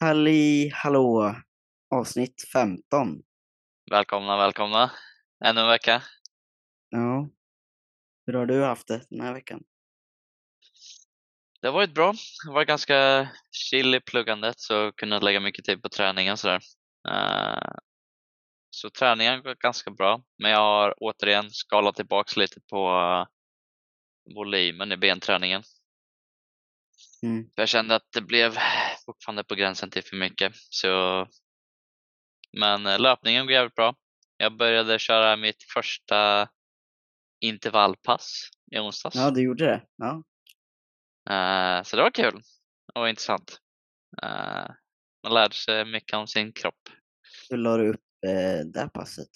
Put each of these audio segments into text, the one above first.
Halli hallå! Avsnitt 15. Välkomna, välkomna. Ännu en vecka. Ja. Hur har du haft det den här veckan? Det har varit bra. Det har varit ganska chill i pluggandet så kunnat lägga mycket tid på träningen sådär. Uh, så träningen går ganska bra, men jag har återigen skalat tillbaks lite på uh, volymen i benträningen. Mm. Jag kände att det blev fortfarande på gränsen till för mycket. Så... Men uh, löpningen går jävligt bra. Jag började köra mitt första intervallpass i onsdags. Ja, du gjorde det? Ja. Uh, så det var kul och intressant. Uh, man lärde sig mycket om sin kropp. Hur la du upp eh, det här passet?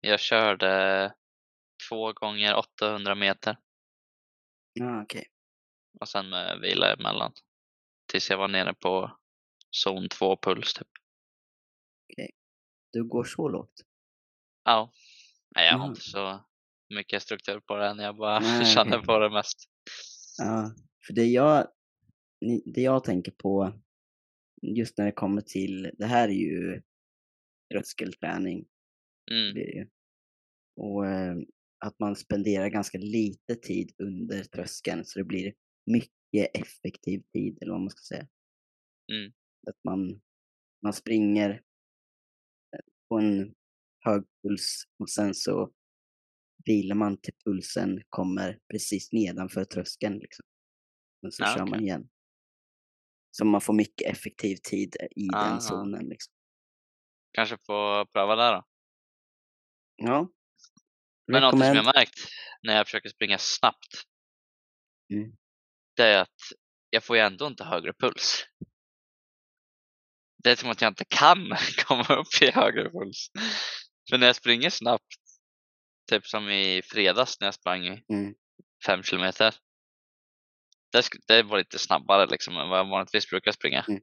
Jag körde två gånger 800 meter Ja, okej. och sen med vila emellan. Tills jag var nere på zon 2 puls typ. Du går så lågt? Ja, Nej, jag har Mm. inte så mycket struktur på det än. Jag bara Nej, känner okej. på det mest. Ja, för det jag, det jag tänker på just när det kommer till, det här är ju tröskelträning Mm. blir det ju. Och eh, att man spenderar ganska lite tid under tröskeln så det blir mycket effektiv tid eller vad man ska säga. Mm. Att man, man springer eh, på en hög puls och sen så vilar man till pulsen kommer precis nedanför tröskeln. Liksom. Men så Ja, kör man okej. igen. Så man får mycket effektiv tid i Ah. den zonen. Liksom. Kanske få pröva det då. Ja. Men något som jag märkt när jag försöker springa snabbt, Mm. det är att jag får ju ändå inte högre puls. Det är som att jag inte kan komma upp i högre puls. För när jag springer snabbt, typ som i fredags när jag sprang Mm. fem kilometer. Det, det var lite snabbare liksom än vad jag vanligtvis brukar springa. Mm.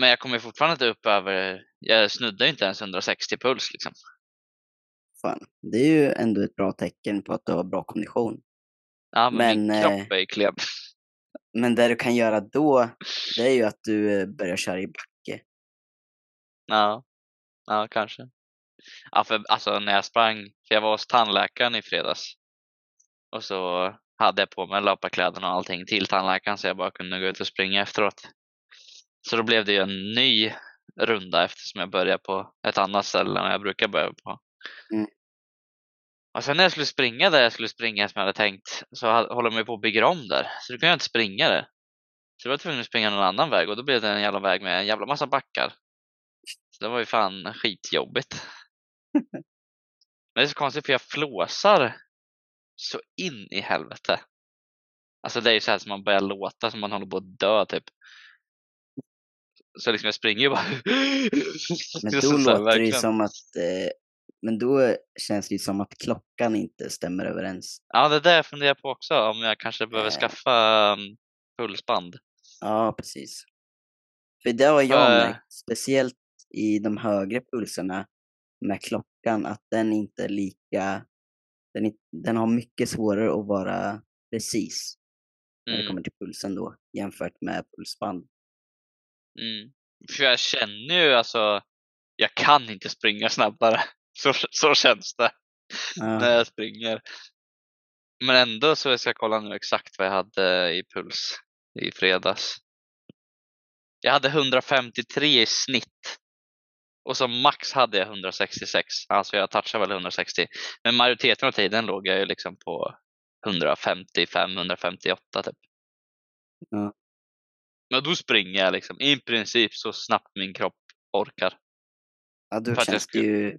Men jag kommer fortfarande inte upp över, jag snuddar inte ens 160 puls liksom. Fan. Det är ju ändå ett bra tecken på att du har bra kondition. Ja, men, min Men, kropp eh, är ju klen. Men det du kan göra då, det är ju att du eh, börjar köra i backe. Ja, ja kanske. Ja, för alltså när jag sprang, för jag var hos tandläkaren i fredags. Och så hade jag på mig löparkläderna och allting till tandläkaren så jag bara kunde gå ut och springa efteråt. Så då blev det ju en ny runda eftersom jag började på ett annat ställe än jag brukar börja på. Mm. Och sen när jag skulle springa där jag skulle springa som jag hade tänkt så håller de ju på att bygga om där. Så då kunde jag inte springa där. Så då var jag tvungen att springa någon annan väg och då blev det en jävla väg med en jävla massa backar. Så det var ju fan skitjobbigt. Men det är så konstigt för jag flåsar så in i helvete. Alltså det är ju så här som man börjar låta som man håller på att dö typ. Så liksom jag springer ju bara. Men då så- låter det ju som att, eh, men då känns det ju som att klockan inte stämmer överens. Ja det är det jag funderar på också. Om jag kanske behöver Eh. skaffa pulsband. Ja, precis. För det har jag För- märkt, speciellt i de högre pulserna med klockan, att den inte är lika, den, den har mycket svårare att vara precis när det Mm, kommer till pulsen då, jämfört med pulsband. Mm. För jag känner ju alltså, jag kan inte springa snabbare. Så, så känns det. när Ja, jag springer. Men ändå så ska jag kolla nu exakt vad jag hade i puls i fredags. Jag hade 153 i snitt. Och som max hade jag 166. Alltså jag touchade väl 160. Men majoriteten av tiden låg jag ju liksom på 155-158 typ. Ja. Men då springer jag liksom i princip så snabbt min kropp orkar. ja då känns det ju,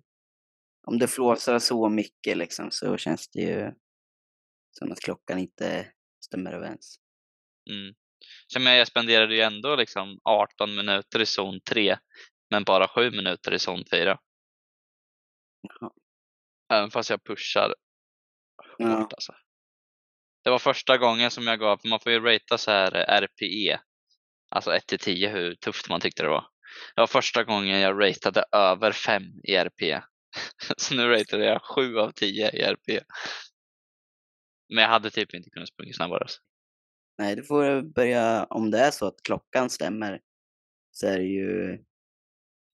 om det flåsar så mycket liksom, så känns det ju som att klockan inte stämmer överens. Mm. Så men jag spenderade ju ändå liksom 18 minuter i zon 3 men bara 7 minuter i zon 4. Jaha. Även fast jag pushar Ja. hårt alltså. Det var första gången som jag gav, för man får ju ratea så här RPE, alltså 1 till 10 hur tufft man tyckte det var. Det var första gången jag ratade över 5 i RPE. så nu rateade jag 7 av 10 i RP. Men jag hade typ inte kunnat springa snabbare. Alltså. Nej, du får börja, om det är så att klockan stämmer, så är det ju,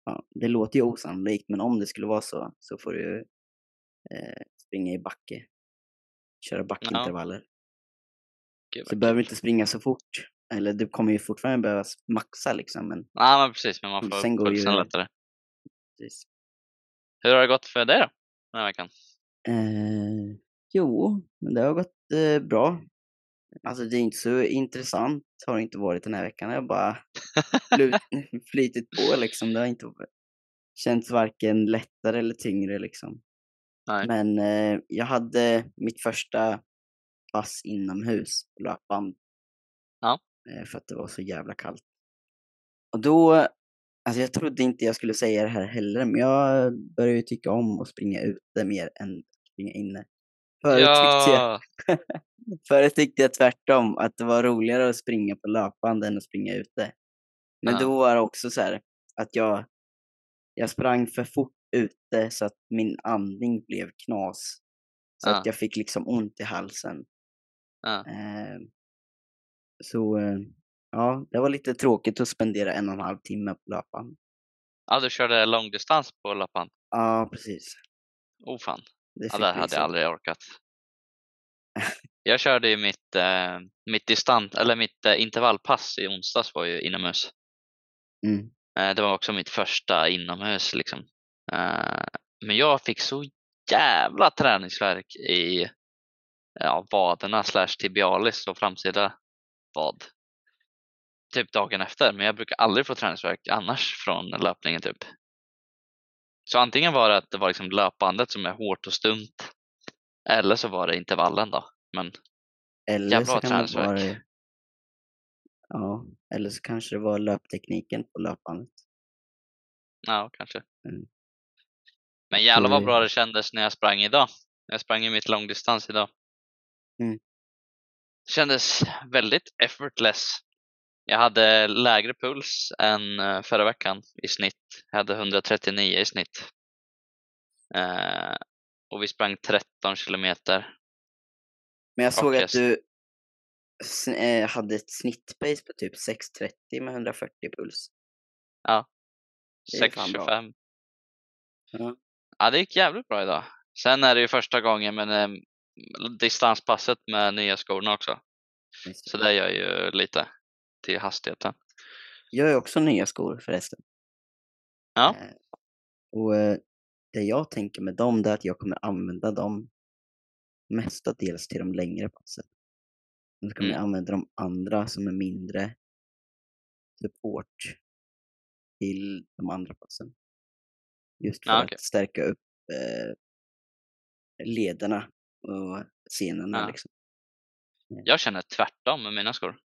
ja, det låter ju osannolikt, men om det skulle vara så, så får du eh, springa i backe. Köra backintervaller. Gud, Så vad du behöver inte springa så fort. Eller du kommer ju fortfarande behöva maxa liksom, men Ja, men precis, men man får Sen går pulsen ju- lättare. precis. Hur har det gått för dig då, den här veckan? Eh, jo, men det har gått eh, bra. Alltså det är inte så intressant har det inte varit den här veckan. Jag har bara flytit på liksom. Det har inte känts varken lättare eller tyngre liksom. Nej. Men eh, jag hade mitt första pass inomhus på löpband. Ja. Eh, för att det var så jävla kallt. Och då, alltså jag trodde inte jag skulle säga det här heller, men jag börjar ju tycka om att springa ute mer än springa inne. Förut, tyckte jag, Ja, förut tyckte jag tvärtom, att det var roligare att springa på löpband än att springa ute. Men Ja. då var det också så här att jag, jag sprang för fort ute så att min andning blev knas. Så Ja. att jag fick liksom ont i halsen. ja. Eh, så eh, ja, det var lite tråkigt att spendera en och en halv timme på löpband. ja, du körde långdistans på löpband? Ja, precis. Oh fan, Det ja, det hade jag aldrig orkat. Jag körde ju mitt, eh, mitt, distant, eller mitt eh, intervallpass i onsdags var ju inomhus. Mm. Eh, det var också mitt första inomhus liksom. Eh, men jag fick så jävla träningsvärk i ja, vaderna slash tibialis och framsida vad. Typ dagen efter, men jag brukar aldrig få träningsvärk annars från löpningen typ. Så antingen var det att det var liksom löpbandet som är hårt och stumt eller så var det intervallen då. Men Eller det träningsvärk. vara Ja, eller så kanske det var löptekniken på löpbandet. ja, kanske. Mm. Men jävlar vad bra det kändes när jag sprang idag. Jag sprang i mitt långdistans idag. Mm. Kändes väldigt effortless. Jag hade lägre puls än eh, förra veckan i snitt. Jag hade 139 i snitt. Eh, och vi sprang 13 kilometer. Men jag såg att du eh, hade ett snittpace på typ 6.30 med 140 puls. Bra. 6.25. Ja. Ja, det gick jävligt bra idag. Sen är det ju första gången med eh, distanspasset med nya skorna också. Så det gör ju lite till hastigheten. Jag har också nya skor förresten. Ja. Eh, och eh, det jag tänker med dem är att jag kommer använda dem mestadels till de längre passen. Men så kommer Mm. jag använda de andra som är mindre support till de andra passen. Just för Ja, att okej. stärka upp eh, lederna och senorna Ja. liksom. Jag känner tvärtom med mina skor.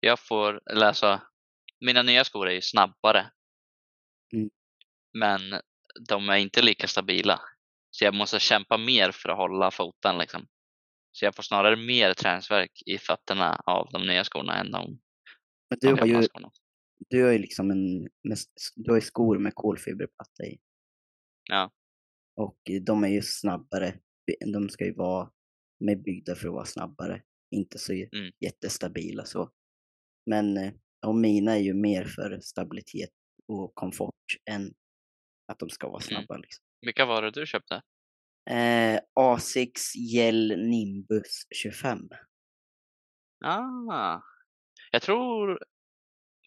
Jag får läsa, mina nya skor är ju snabbare. Mm. Men de är inte lika stabila. Så jag måste kämpa mer för att hålla foten liksom. Så jag får snarare mer träningsvärk i fötterna av de nya skorna än de, Men de du har ju, skorna. du har ju liksom en, med, du har skor med kolfiberplatta i. Ja. Och de är ju snabbare. De ska ju vara, är byggda för att vara snabbare. Inte så Mm. jättestabila så. Men eh, och mina är ju mer för stabilitet och komfort än att de ska vara Mm. snabba. Liksom. Vilka var det du köpte? Eh, Asics Gel Nimbus 25. Ah, jag tror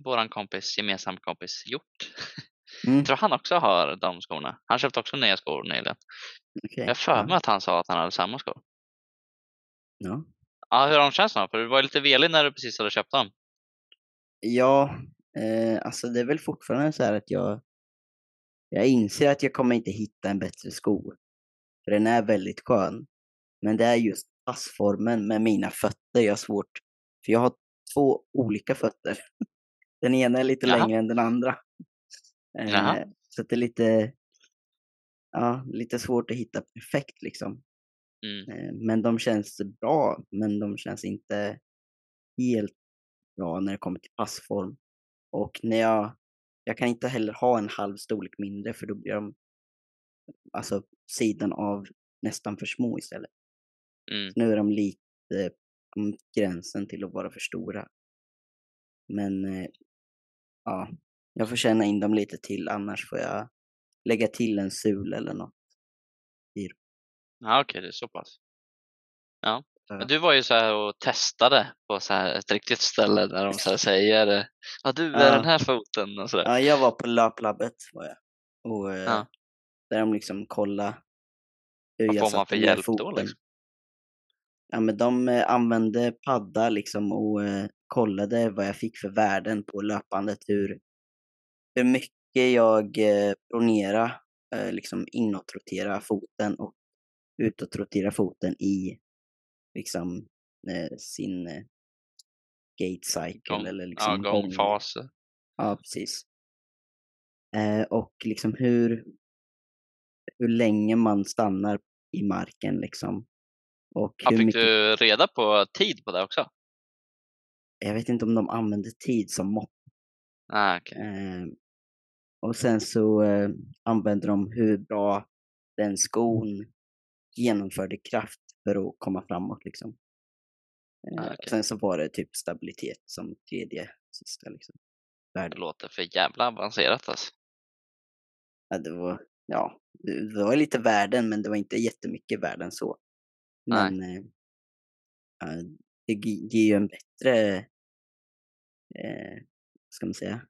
våran kompis, gemensam kompis Hjort, Mm, jag tror han också har de skorna. Han köpte också nya skor nyligen. okej. Jag för mig ja. att han sa att han hade samma skor. Ja. Ja, hur har de känts då? För du var lite velig när du precis hade köpt dem. Ja, eh, alltså det är väl fortfarande så här att jag, jag inser att jag kommer inte hitta en bättre sko. För den är väldigt skön. Men det är just passformen med mina fötter jag har svårt. För jag har två olika fötter. Den ena är lite Jaha. längre än den andra. Jaha. Eh, så det är lite, ja, lite svårt att hitta perfekt liksom. Mm. Eh, Men de känns bra, men de känns inte helt bra när det kommer till passform. Och när jag, jag kan inte heller ha en halv storlek mindre för då blir de alltså sidan av nästan för små istället. Mm. Nu är de lite på gränsen till att vara för stora. Men eh, ja, jag får känna in dem lite till annars får jag lägga till en sul eller något. Ja, okej, det är så pass. Ja. Ja. Men du var ju så här och testade på så här ett riktigt ställe där de så här säger ja du är Ja. den här foten och sådär. Ja, jag var på löplabbet var jag. Och eh, Ja. där de liksom kollade hur Vad jag får man för hjälp då, foten. liksom? Ja, men de eh, använde padda liksom och eh, kollade vad jag fick för värden på löpandet. Hur, hur mycket jag eh, pronera, eh, liksom inåtrotera foten och utåtrotera foten i liksom eh, sin eh, gate cycle Gång- eller liksom ja, gångfaser. Ja, precis. Eh, och liksom hur, hur länge man stannar i marken liksom. Och Ja, hur fick mycket, du reda på tid på det också? jag vet inte om de använder tid som mått. Ah, okej. Eh, och sen så eh, använder de hur bra den skon genomförde kraft för att komma framåt liksom. Eh, Ah, okej. Sen så var det typ stabilitet som tredje sista liksom. Det låter för jävla avancerat alltså. Ja, det var, ja, det var lite värden men det var inte jättemycket värden så. Nej. Men eh, det ger ju en bättre, eh, ska man säga,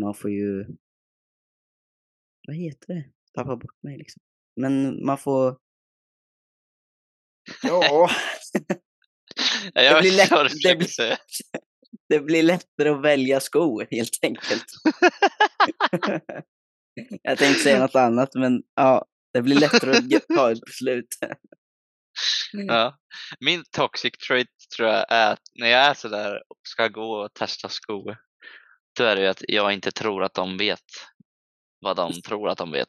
man får ju, vad heter det? Tappa bort mig liksom. Men man får, ja, Jag blir lätt- det blir- det blir lättare att välja skor helt enkelt. Jag tänkte säga något annat men ja, det blir lättare att ta ett beslut. Ja. Min toxic trait tror jag är att när jag är sådär och ska gå och testa skor, då är det ju att jag inte tror att de vet vad de tror att de vet.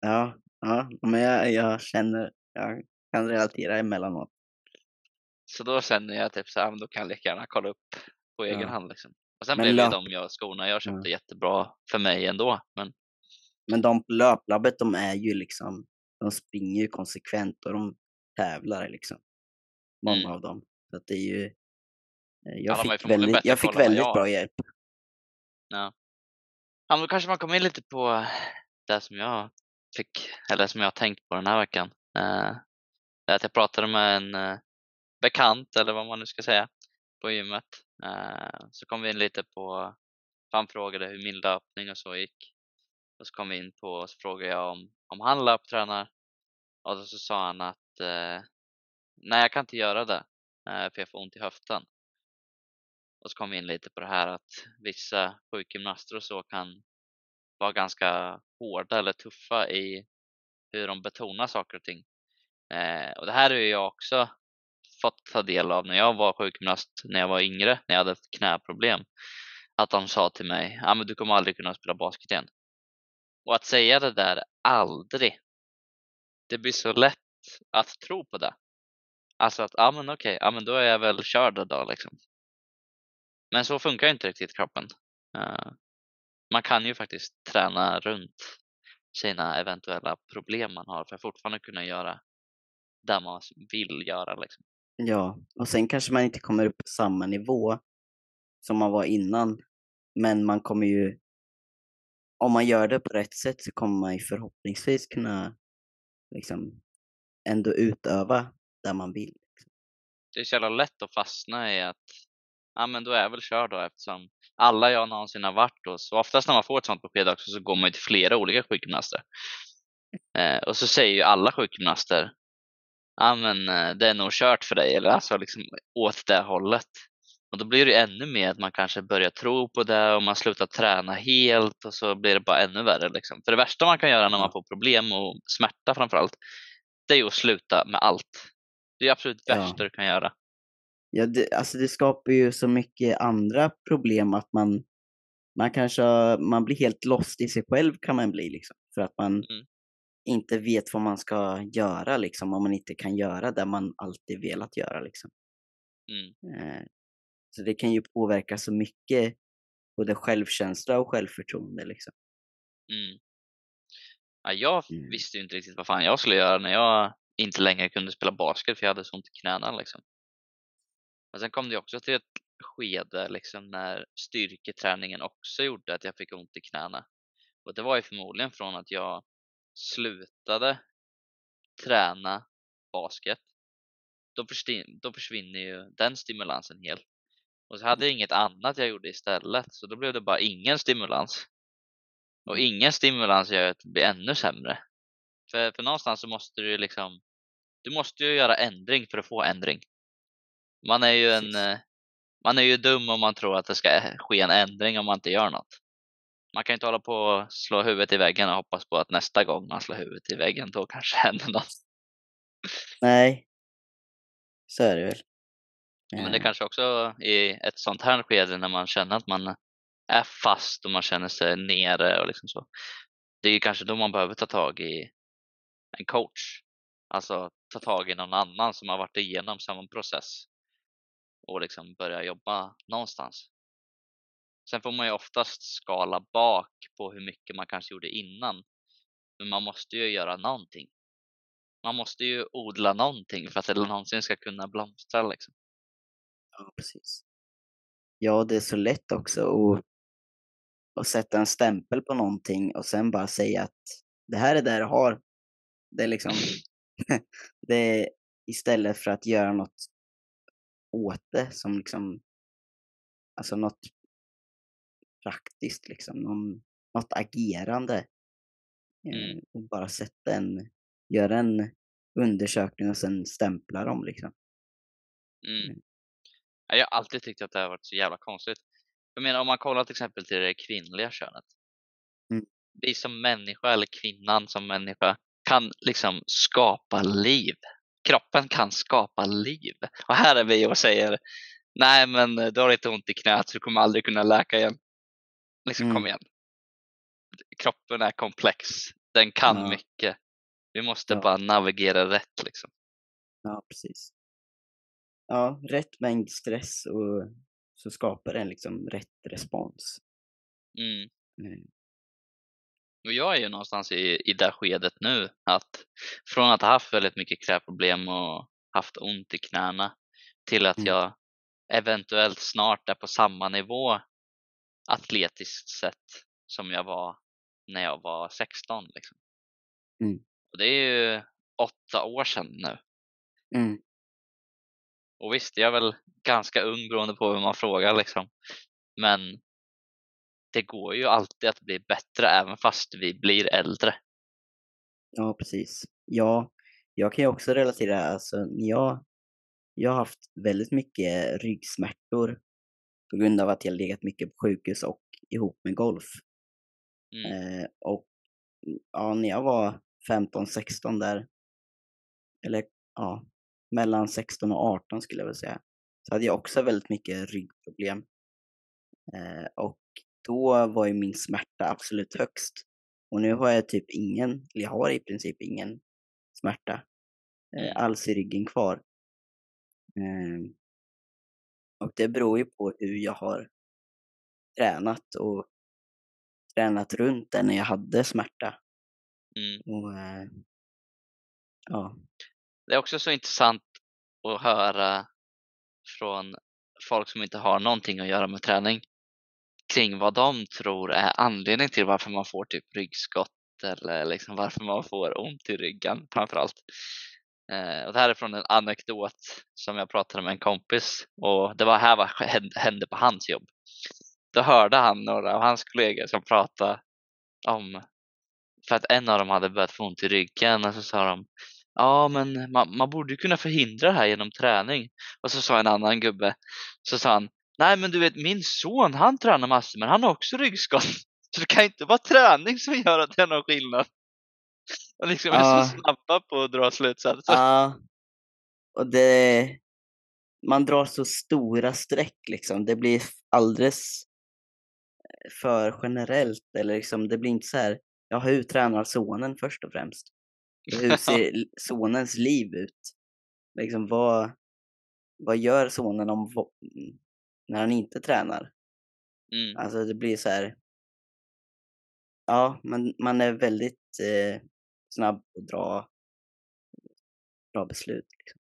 Ja, ja men jag, jag känner, jag kan relatera emellanåt. Så då känner jag typ så här, men då kan jag lika gärna kolla upp på egen Ja. hand. Liksom. Och sen Men blev ju löp- de jag, skorna jag köpte jättebra för mig ändå. Men Men de på löplabbet, de är ju liksom, de springer ju konsekvent och de tävlar liksom. Många Mm. av dem. Så att det är ju, eh, Ja, jag ju fick väldigt, jag fick väldigt bra hjälp ja, Ja, men då kanske man kommer in lite på eh, det som jag fick, eller som jag har tänkt på den här veckan. Eh, det är att jag pratade med en eh, bekant, eller vad man nu ska säga, på gymmet. Eh, så kom vi in lite på, han frågade hur min löpning och så gick. Och så kom vi in på, så frågade jag om, om han löptränar. Och då så sa han att eh, nej, jag kan inte göra det, eh, för jag får ont i höften. Och så kom vi in lite på det här att vissa sjukgymnaster och så kan vara ganska hårda eller tuffa i hur de betonar saker och ting. Eh, och det här har jag också fått ta del av när jag var sjukgymnast när jag var yngre, när jag hade ett knäproblem. Att de sa till mig, ja men du kommer aldrig kunna spela basket igen. Och att säga det där aldrig, det blir så lätt att tro på det. Alltså att, ja men okej, ja men då är jag väl körd då liksom. Men så funkar ju inte riktigt kroppen. Eh, man kan ju faktiskt träna runt sina eventuella problem man har för att fortfarande kunna göra det man vill göra. Liksom. Ja, och sen kanske man inte kommer upp på samma nivå som man var innan. Men man kommer ju, om man gör det på rätt sätt så kommer man ju förhoppningsvis kunna liksom ändå utöva där man vill. Det är så jävla lätt att fastna i att ja men då är jag väl körd då eftersom alla jag någonsin har varit hos, och oftast när man får ett sånt besked också så går man ju till flera olika sjukgymnaster. Eh, och så säger ju alla sjukgymnaster ja men eh, det är nog kört för dig eller alltså liksom åt det hållet. Och då blir det ännu mer att man kanske börjar tro på det och man slutar träna helt och så blir det bara ännu värre. Liksom. För det värsta man kan göra när man får problem och smärta framförallt, det är ju att sluta med allt. Det är absolut Ja. värsta du kan göra. Ja, det, alltså det skapar ju så mycket andra problem att man, man kanske man blir helt lost i sig själv kan man bli liksom. För att man Mm. inte vet vad man ska göra liksom om man inte kan göra det man alltid velat göra liksom. Mm. Eh, så det kan ju påverka så mycket både självkänsla och självförtroende liksom. Mm. Ja, jag Mm. visste ju inte riktigt vad fan jag skulle göra när jag inte längre kunde spela basket för jag hade så ont i knäna liksom. Men sen kom det också till ett skede liksom när styrketräningen också gjorde att jag fick ont i knäna. Och det var ju förmodligen från att jag slutade träna basket. Då, försvin- då försvinner ju den stimulansen helt. Och så hade jag inget annat jag gjorde istället så då blev det bara ingen stimulans. Och ingen stimulans gör att det blir ännu sämre. För, för någonstans så måste du ju liksom du måste ju göra ändring för att få ändring. Man är ju en eh, man är ju dum om man tror att det ska ske en ändring om man inte gör något. Man kan ju inte hålla på och slå huvudet i väggen och hoppas på att nästa gång man slår huvudet i väggen då kanske händer något. Nej. Så är det väl. Men det Eh, kanske också i ett sånt här skede när man känner att man är fast och man känner sig nere och liksom så. Det är ju kanske då man behöver ta tag i en coach. Alltså ta tag i någon annan som har varit igenom samma process och liksom börja jobba någonstans. Sen får man ju oftast skala bak på hur mycket man kanske gjorde innan. Men man måste ju göra någonting. Man måste ju odla någonting för att det någonsin ska kunna blomstra liksom. Ja, precis. Ja, det är så lätt också att, att sätta en stämpel på någonting och sen bara säga att det här är det du har. Det är liksom, det är istället för att göra något åt det som liksom, alltså något praktiskt liksom, någon, något agerande. Eh, Mm. Och bara sätta en, göra en undersökning och sen stämpla dem liksom. Mm. Mm. Ja, Jag har alltid tyckt att det har varit så jävla konstigt. Jag menar om man kollar till exempel till det kvinnliga könet. Mm. Vi som människa eller kvinnan som människa kan liksom skapa liv. Kroppen kan skapa liv. Och här är vi och säger nej men du har lite ont i knät så du kommer aldrig kunna läka igen. Liksom kom Mm. igen. Kroppen är komplex. Den kan Ja. mycket. Vi måste Ja. bara navigera rätt liksom. Ja, precis. Ja, rätt mängd stress och så skapar den liksom rätt respons. Mm. Mm. Och jag är ju någonstans i, i det skedet nu att från att ha haft väldigt mycket knäproblem och haft ont i knäna till att Mm. jag eventuellt snart är på samma nivå atletiskt sett som jag var när jag var 16. Liksom. Mm. Och det är ju åtta år sedan nu. Mm. Och visst, jag är väl ganska ung beroende på hur man frågar liksom. Men det går ju alltid att bli bättre även fast vi blir äldre. Ja, precis. Ja, jag kan ju också relatera, alltså jag, jag har haft väldigt mycket ryggsmärtor på grund av att jag legat mycket på sjukhus och ihop med golf. Mm. Eh, och ja, när jag var 15-16 där, eller ja, mellan 16 och 18 skulle jag väl säga, så hade jag också väldigt mycket ryggproblem. Eh, och då var ju min smärta absolut högst. Och nu har jag typ ingen, eller jag har i princip ingen smärta eh, Mm. alls i ryggen kvar. Eh, och det beror ju på hur jag har tränat och tränat runt det när jag hade smärta. Mm. Och, eh, ja, Det är också så intressant att höra från folk som inte har någonting att göra med träning kring vad de tror är anledningen till varför man får typ ryggskott eller liksom varför man får ont i ryggen framförallt. Eh, och det här är från en anekdot som jag pratade med en kompis och det var här vad hände- på hans jobb. Då hörde han några av hans kollegor som pratade om för att en av dem hade börjat få ont i ryggen och så sa de ja men man, man borde ju kunna förhindra det här genom träning. Och så sa en annan gubbe, så sa han nej men du vet min son han tränar massor men han har också ryggskott. Så det kan inte vara träning som gör att det är någon skillnad. Och liksom är så snabba på att dra slutsatser. ja, och det, man drar så stora streck liksom. Det blir alldeles eh, för generellt eller liksom, det blir inte så här, ja hur tränar sonen först och främst? Hur ser sonens liv ut? Liksom vad, vad gör sonen om, när han inte tränar? Mm. Alltså det blir så här. Ja, man, man är väldigt eh, snabb och dra bra beslut. Liksom.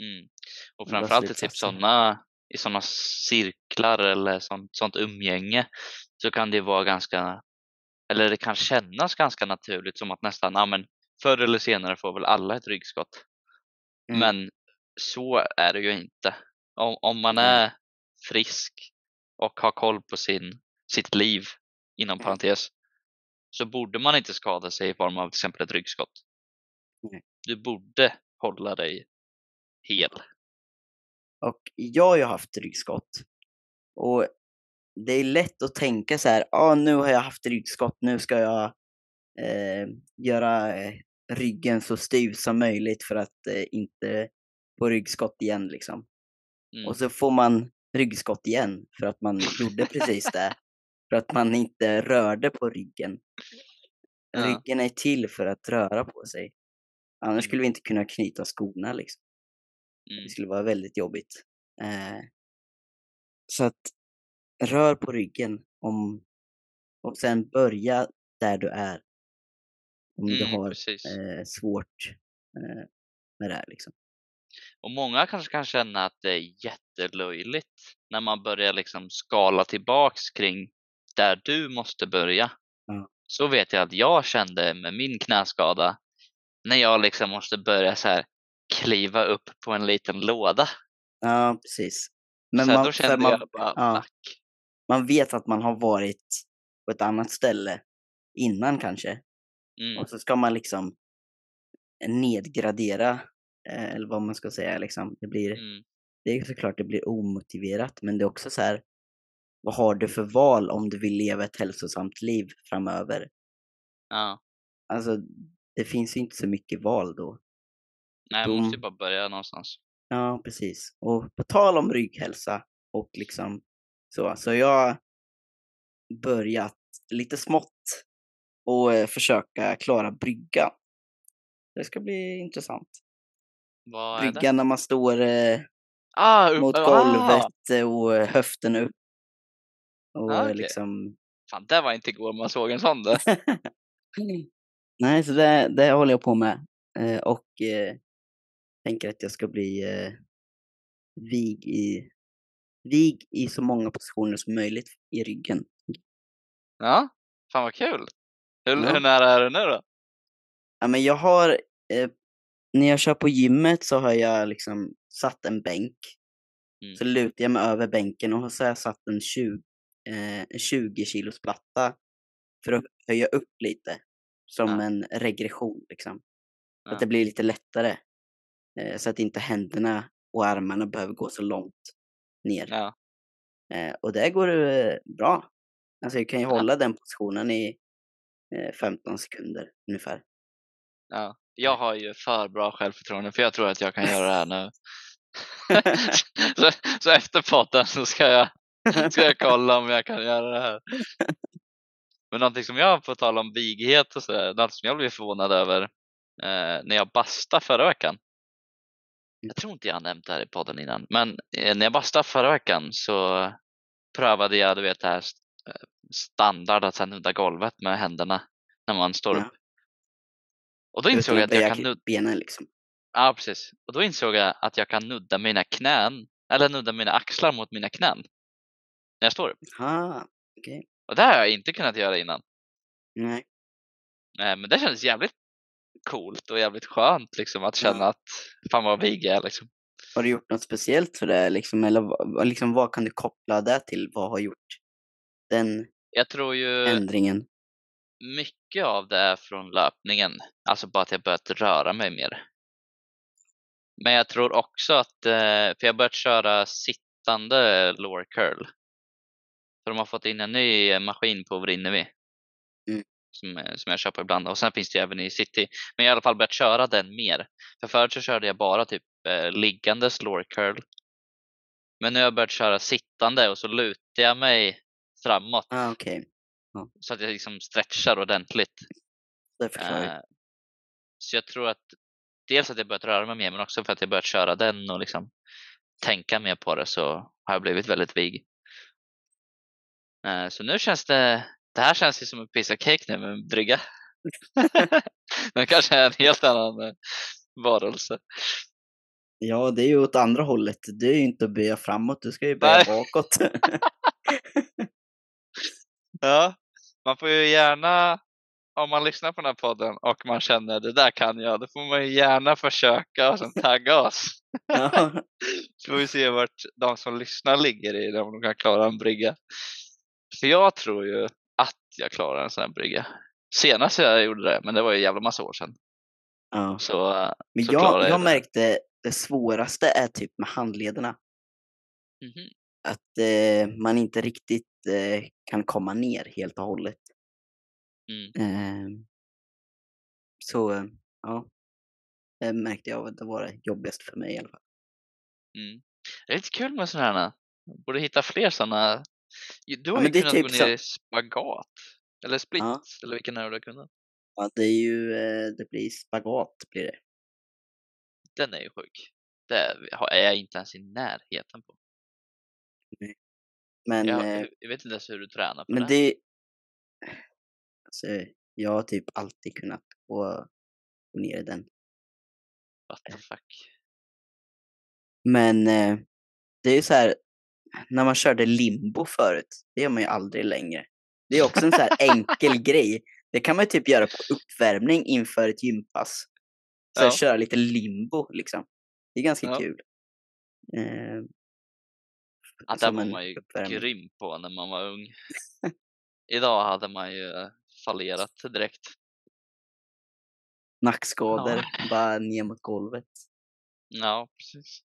Mm. Och framförallt i typ sådana, i sådana cirklar eller sånt, sånt umgänge så kan det vara ganska, eller det kan kännas ganska naturligt som att nästan, ja men förr eller senare får väl alla ett ryggskott. Mm. Men så är det ju inte. Om, om man är frisk och har koll på sin, sitt liv, inom Mm. parentes, så borde man inte skada sig i form av till exempel ett ryggskott. Nej. Du borde hålla dig hel. Och jag har ju haft ryggskott. Och det är lätt att tänka så här, ah, nu har jag haft ryggskott, nu ska jag eh, göra eh, ryggen så styv som möjligt för att eh, inte få ryggskott igen liksom. Mm. Och så får man ryggskott igen för att man gjorde precis det. För att man inte rörde på ryggen. Ja. Ryggen är till för att röra på sig. Annars Mm. skulle vi inte kunna knyta skorna liksom. Mm. Det skulle vara väldigt jobbigt. Eh, så att rör på ryggen om, och sen börja där du är. Om du Mm, har precis. eh, svårt eh, med det här liksom. Och många kanske kan känna att det är jättelöjligt när man börjar liksom skala tillbaks kring där du måste börja. Ja. Så vet jag att jag kände med min knäskada när jag liksom måste börja så här kliva upp på en liten låda. Ja, precis. Men så man, då kände man, jag bara, ja. man vet att man har varit på ett annat ställe innan kanske. Mm, Och så ska man liksom nedgradera, eller vad man ska säga. Liksom. Det, blir, mm, det är såklart det blir omotiverat, men det är också så här, vad har du för val om du vill leva ett hälsosamt liv framöver? ja. Alltså, det finns ju inte så mycket val då. Nej, man måste ju bara börja någonstans. Ja, precis. Och på tal om rygghälsa och liksom så, så jag har börjat lite smått och eh, försöka klara brygga. Det ska bli intressant. Vad är det? Brygga när man står eh, Ah, upp, mot ah! golvet eh, och eh, höften upp. Och Ah, okej. liksom... Fan, det var inte igår man såg en sån där. Nej, så det, det håller jag på med. Eh, och eh, tänker att jag ska bli eh, vig, i, vig i så många positioner som möjligt i ryggen. Ja, fan vad kul. Hur, Ja. hur nära är du nu då? Ja, men jag har, eh, när jag kör på gymmet så har jag liksom satt en bänk. Mm. Så lutar jag mig över bänken och så har jag satt en 20, eh, en 20 kilos platta för att höja upp lite. Som Ja. en regression liksom. Ja. att det blir lite lättare. Eh, så att inte händerna och armarna behöver gå så långt ner. Ja. Eh, och det går eh, bra. Alltså jag kan ju hålla den positionen i eh, 15 sekunder ungefär. Ja. Jag har ju för bra självförtroende för jag tror att jag kan göra det här nu. så, så efter podden så ska jag, ska jag kolla om jag kan göra det här. Men någonting som jag, på tal om vighet och sådär, något som jag blev förvånad över eh, när jag bastade förra veckan. Jag tror inte jag har nämnt det här i podden innan, men eh, när jag bastade förra veckan så prövade jag, du vet det här eh, standard att sen nudda golvet med händerna när man står Ja. Och då insåg jag att jag kan nudda benen liksom. Ja, precis. Och då insåg jag att jag kan nudda mina knän, eller nudda mina axlar mot mina knän när jag står upp. Ah, okej. Och det har jag inte kunnat göra innan. Nej. Men det kändes jävligt coolt och jävligt skönt liksom att känna Ja. att fan vad vig jag är liksom. Har du gjort något speciellt för det liksom? Eller liksom, vad kan du koppla det till? Vad har gjort den Jag tror ju ändringen? Mycket av det är från löpningen, alltså bara att jag börjat röra mig mer. Men jag tror också att, eh, för jag har börjat köra sittande lower curl. För de har fått in en ny maskin på Vrinnevi. Mm. Som, eh, som jag köper ibland och sen finns det även i city. Men jag har i alla fall börjat köra den mer. För förut så körde jag bara typ eh, liggandes lower curl. Men nu har jag börjat köra sittande och så lutar jag mig framåt Ah, okej. så att jag liksom stretchar ordentligt. Eh, så jag tror att dels att jag börjat röra mig mer men också för att jag börjat köra den och liksom tänka mer på det så har jag blivit väldigt vig. Eh, så nu känns det, det här känns ju som en piece of cake nu med en brygga. Den kanske är en helt annan eh, varelse. Ja, det är ju åt andra hållet. Det är ju inte att böja framåt, du ska ju böja Nej. bakåt. Ja, man får ju gärna, om man lyssnar på den här podden och man känner det där kan jag, då får man ju gärna försöka och sen tagga oss. ja. Så får vi se vart de som lyssnar ligger i det, om de kan klara en brygga. För jag tror ju att jag klarar en sån här brygga. Senast jag gjorde det, men det var ju en jävla massa år sedan. ja. Så, Men så jag, jag jag det. märkte det svåraste är typ med handlederna. mhm. Att eh, man inte riktigt eh, kan komma ner helt och hållet. Mm. Eh, så ja, det märkte jag att det var det jobbigaste för mig i alla fall. Mm. Det är lite kul med sådana här. Borde hitta fler sådana. Du har men ju kunnat typ gå så- ner i spagat. Eller split, Ja. eller vilken är det du har kunnat? Ja, det är ju, eh, det blir spagat blir det. Den är ju sjuk. Det är jag inte ens i närheten på. Men, Jag, eh, jag vet inte ens hur du tränar på men det. det, alltså, jag har typ alltid kunnat gå, gå ner i den. What the fuck. Men eh, det är ju så här, när man körde limbo förut, det gör man ju aldrig längre. Det är också en så här enkel grej. Det kan man ju typ göra på uppvärmning inför ett gympass. Så Ja. köra lite limbo liksom. Det är ganska Ja. kul. Eh, Det som var man ju uppvärmning. grym på när man var ung. Idag hade man ju eh, fallerat direkt. Nackskador, bara ner mot golvet. Ja, precis.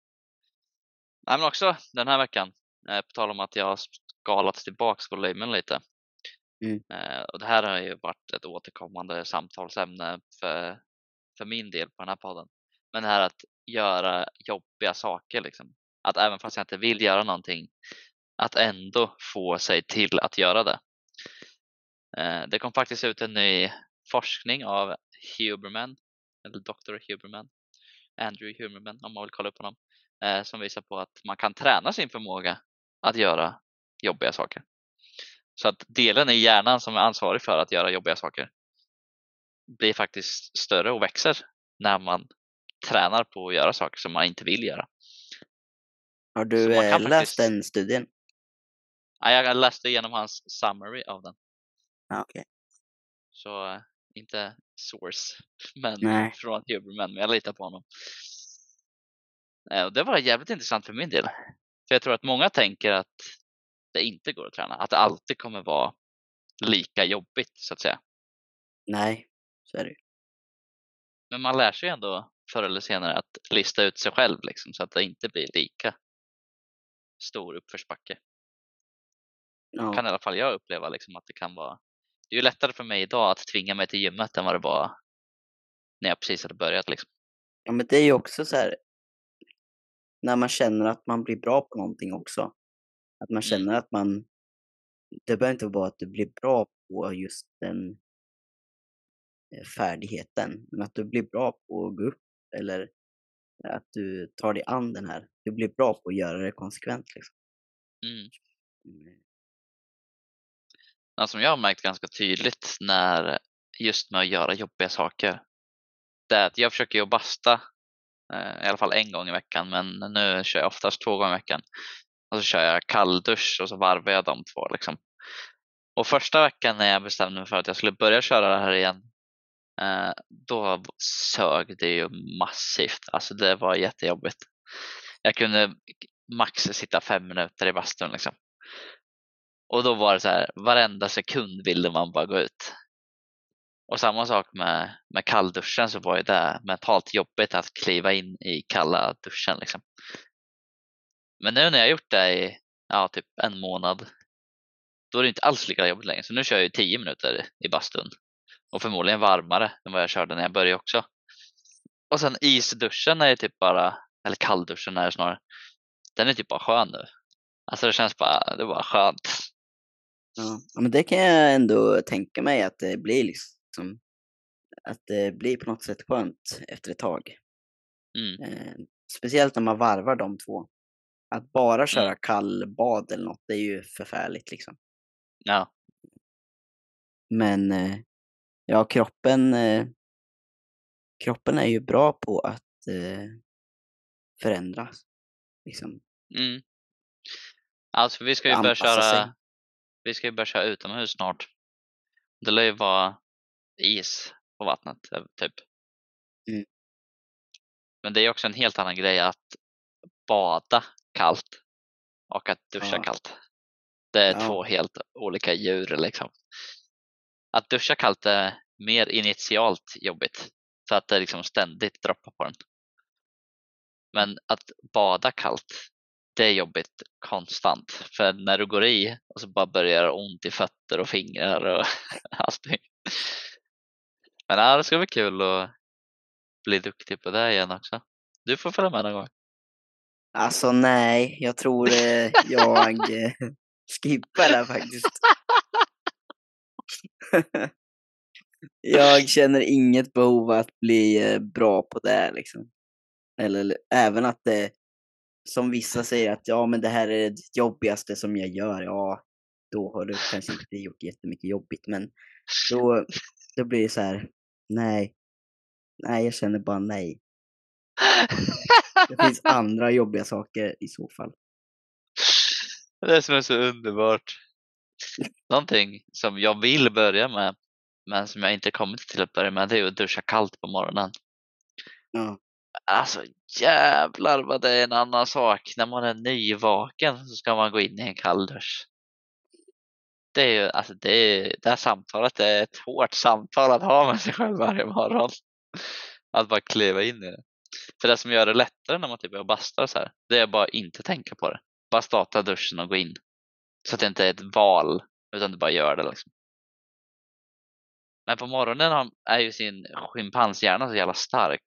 Nej, men också den här veckan, eh, på tal om att jag har skalat tillbaks volymen lite. Mm. Eh, och det här har ju varit ett återkommande samtalsämne för, för min del på den här podden. Men det här att göra jobbiga saker liksom. Att även fast jag inte vill göra någonting, att ändå få sig till att göra det. Eh, det kom faktiskt ut en ny forskning av Huberman, eller Dr. Huberman, Andrew Huberman om man vill kolla upp honom, eh, som visar på att man kan träna sin förmåga att göra jobbiga saker. Så att delen i hjärnan som är ansvarig för att göra jobbiga saker blir faktiskt större och växer när man tränar på att göra saker som man inte vill göra. Har du eh, läst faktiskt- den studien? Ja, Jag läste igenom hans summary av den, Ja, okej. så eh, inte source, men Nej. från Huberman, men jag litar på honom. Eh, det var jävligt intressant för min del. För jag tror att många tänker att det inte går att träna, att det alltid kommer vara lika jobbigt så att säga. Nej, så är det ju. Men man lär sig ändå förr eller senare att lista ut sig själv liksom, så att det inte blir lika stor uppförsbacke. Ja. Kan i alla fall jag uppleva liksom, att det kan vara. Det är ju lättare för mig idag att tvinga mig till gymmet än vad det var när jag precis hade börjat. Liksom. ja, men det är ju också så här. När man känner att man blir bra på någonting också. Att man känner att man. Det behöver inte vara att du blir bra på just den eh, färdigheten, men att du blir bra på att gå upp eller att du tar dig an den här. Du blir bra på att göra det konsekvent. Liksom. Mm. Mm. Något som jag har märkt ganska tydligt när just med att göra jobbiga saker. Det är att jag försöker ju basta eh, i alla fall en gång i veckan men nu kör jag oftast två gånger i veckan. Och så kör jag kalldusch och så varvar jag de två. Liksom. Och första veckan när jag bestämde mig för att jag skulle börja köra det här igen Eh, då sög det ju massivt. Alltså det var jättejobbigt. Jag kunde max sitta fem minuter i bastun liksom. Och då var det så här, varenda sekund ville man bara gå ut. Och samma sak med, med kallduschen så var ju det mentalt jobbigt att kliva in i kalla duschen liksom. Men nu när jag gjort det i ja, typ en månad då är det inte alls lika jobbigt längre. Så nu kör jag ju 10 minuter i bastun och förmodligen varmare än vad jag körde när jag började också. Och sen isduschen är ju typ bara, eller kallduschen är det snarare, den är typ bara skön nu. Alltså det känns bara, det är bara skönt. Ja. men det kan jag ändå tänka mig att det blir liksom att det blir på något sätt skönt efter ett tag. Mm. Eh, speciellt när man varvar de två. Att bara köra kallbad eller något, det är ju förfärligt liksom. Ja, Men eh, Ja, kroppen, eh, kroppen är ju bra på att eh, förändras. Liksom. Mm. Alltså vi ska ju börja sig. köra, vi ska ju börja köra utomhus snart. Det lär ju vara is på vattnet, eh, typ. Mm. Men det är också en helt annan grej att bada kallt och att duscha Ja. kallt. Det är Ja. två helt olika djur liksom. Att duscha kallt är mer initialt jobbigt för att det liksom ständigt droppar på den. Men att bada kallt, det är jobbigt konstant. För när du går i och så bara börjar det ont i fötter och fingrar och allting. Men ja, det ska bli kul att bli duktig på det igen också. Du får följa med någon gång. Alltså nej, jag tror eh, jag eh, skippar det faktiskt jag känner inget behov att bli eh, bra på det här, liksom. Eller även att det, som vissa säger att ja men det här är det jobbigaste som jag gör. Ja, då har du kanske inte gjort jättemycket jobbigt men då, då blir det så här, nej. Nej, jag känner bara nej. Det finns andra jobbiga saker i så fall. Det som är så underbart. Någonting som jag vill börja med, men som jag inte kommit till att börja med, det är att duscha kallt på morgonen. Ja, Alltså jävlar vad det är en annan sak. När man är nyvaken så ska man gå in i en kall dusch. Det är ju, alltså det, är, det här samtalet det är ett hårt samtal att ha med sig själv varje morgon. Att bara kliva in i det. För det som gör det lättare när man typ är och bastar så här, det är bara inte tänka på det. Bara starta duschen och gå in. Så att det inte är ett val, utan du bara gör det liksom. Men på morgonen är ju sin schimpanshjärna så jävla stark.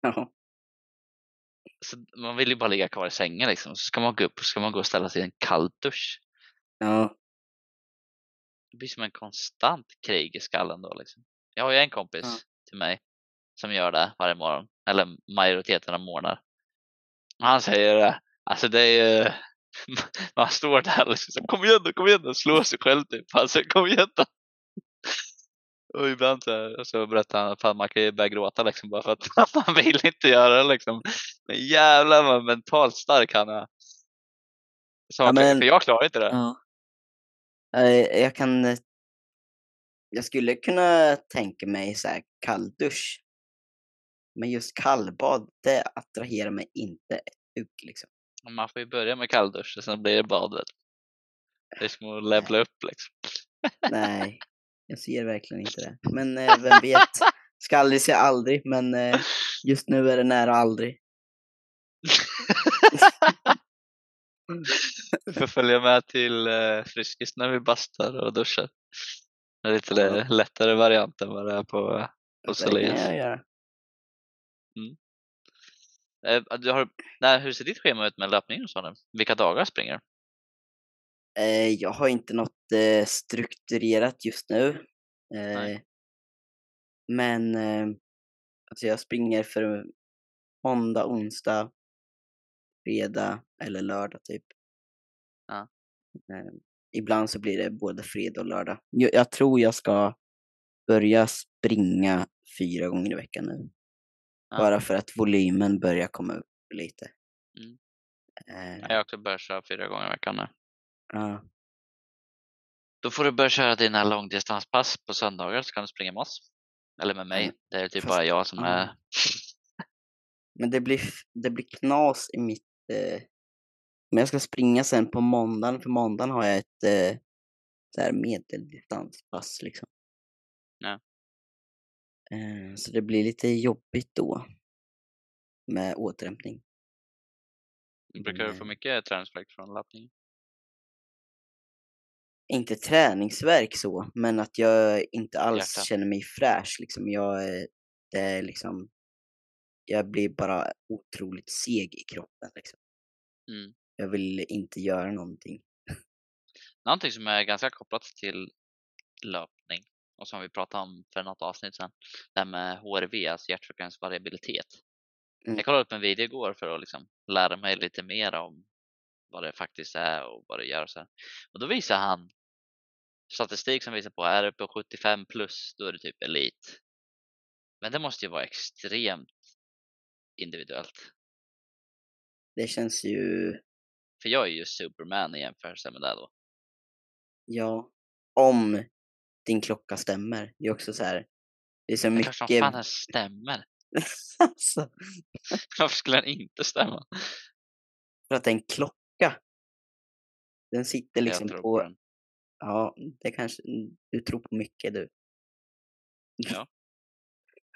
ja, Så man vill ju bara ligga kvar i sängen liksom. Så ska man gå upp och ska man gå och ställa sig i en kall dusch. ja, Det blir som en konstant krig i skallen då liksom. Jag har ju en kompis Ja. till mig som gör det varje morgon. Eller majoriteten av morgnar. Han säger det. Alltså det är ju man står där liksom så, kom igen då, kom igen då, slår sig själv typ. Alltså kom igen då. Och ibland så, här, så berättar han att man kan ju börja gråta liksom bara för att man vill inte göra det liksom. Men jävlar vad mentalt stark han är. Så Ja, men- för jag klarar inte det. ja. Jag kan... eh, Jag skulle kunna tänka mig så här kalldusch. Men just kallbad, det attraherar mig inte ett dugg liksom. Man får ju börja med kalldusch och sen blir det badet. Det är som att levla upp liksom. Nej, jag ser verkligen inte det. Men eh, vem vet? Ska aldrig säga aldrig, men eh, just nu är det nära aldrig. Du får följa med till eh, Friskis när vi bastar och duschar. Är lite lättare variant än vad det är på, på Det kan jag göra. Eh, du har, nej, hur ser ditt schema ut med löpningen och så nu? Vilka dagar springer? Eh, jag har inte något eh, strukturerat just nu. Eh, Nej. men eh, alltså jag springer för måndag, onsdag, fredag eller lördag typ. Ja. Eh, ibland så blir det både fredag och lördag. Jag, jag tror jag ska börja springa fyra gånger i veckan nu. Ja. Bara för att volymen börjar komma upp lite. Mm. Eh, Jag har också börjat köra fyra gånger i veckan nu. ja. Då får du börja köra dina långdistanspass på söndagar så kan du springa med oss. Eller med mig. Det är typ Fast- bara jag som ja. är... Men det blir, det blir knas i mitt... Eh, men jag ska springa sen på måndagen, för måndagen har jag ett eh, så här medeldistanspass liksom. Ja. Eh, så det blir lite jobbigt då. Med återhämtning. Brukar du få mycket träningsvärk från löpningen? Inte träningsverk så, men att jag inte alls Hjärta. känner mig fräsch liksom. Jag, det är liksom... Jag blir bara otroligt seg i kroppen liksom. Mm. Jag vill inte göra någonting. Någonting som är ganska kopplat till löpning och som vi pratade om för något avsnitt sedan. Det här med HRV, alltså hjärtfrekvensvariabilitet. Mm. Jag kollade upp en video igår för att liksom lära mig lite mer om vad det faktiskt är och vad det gör. och Så här. Och då visar han statistik som visar på är det på 75 plus då är det typ elit. Men det måste ju vara extremt individuellt. Det känns ju, För jag är ju Superman i jämförelse med det då. ja, om din klocka stämmer. Det är också så här, det är så klart som mycket... fan den stämmer. alltså, Varför skulle den inte stämma? för att det är en klocka. Den sitter liksom tror på, den. ja, det kanske, du tror på mycket du. Ja.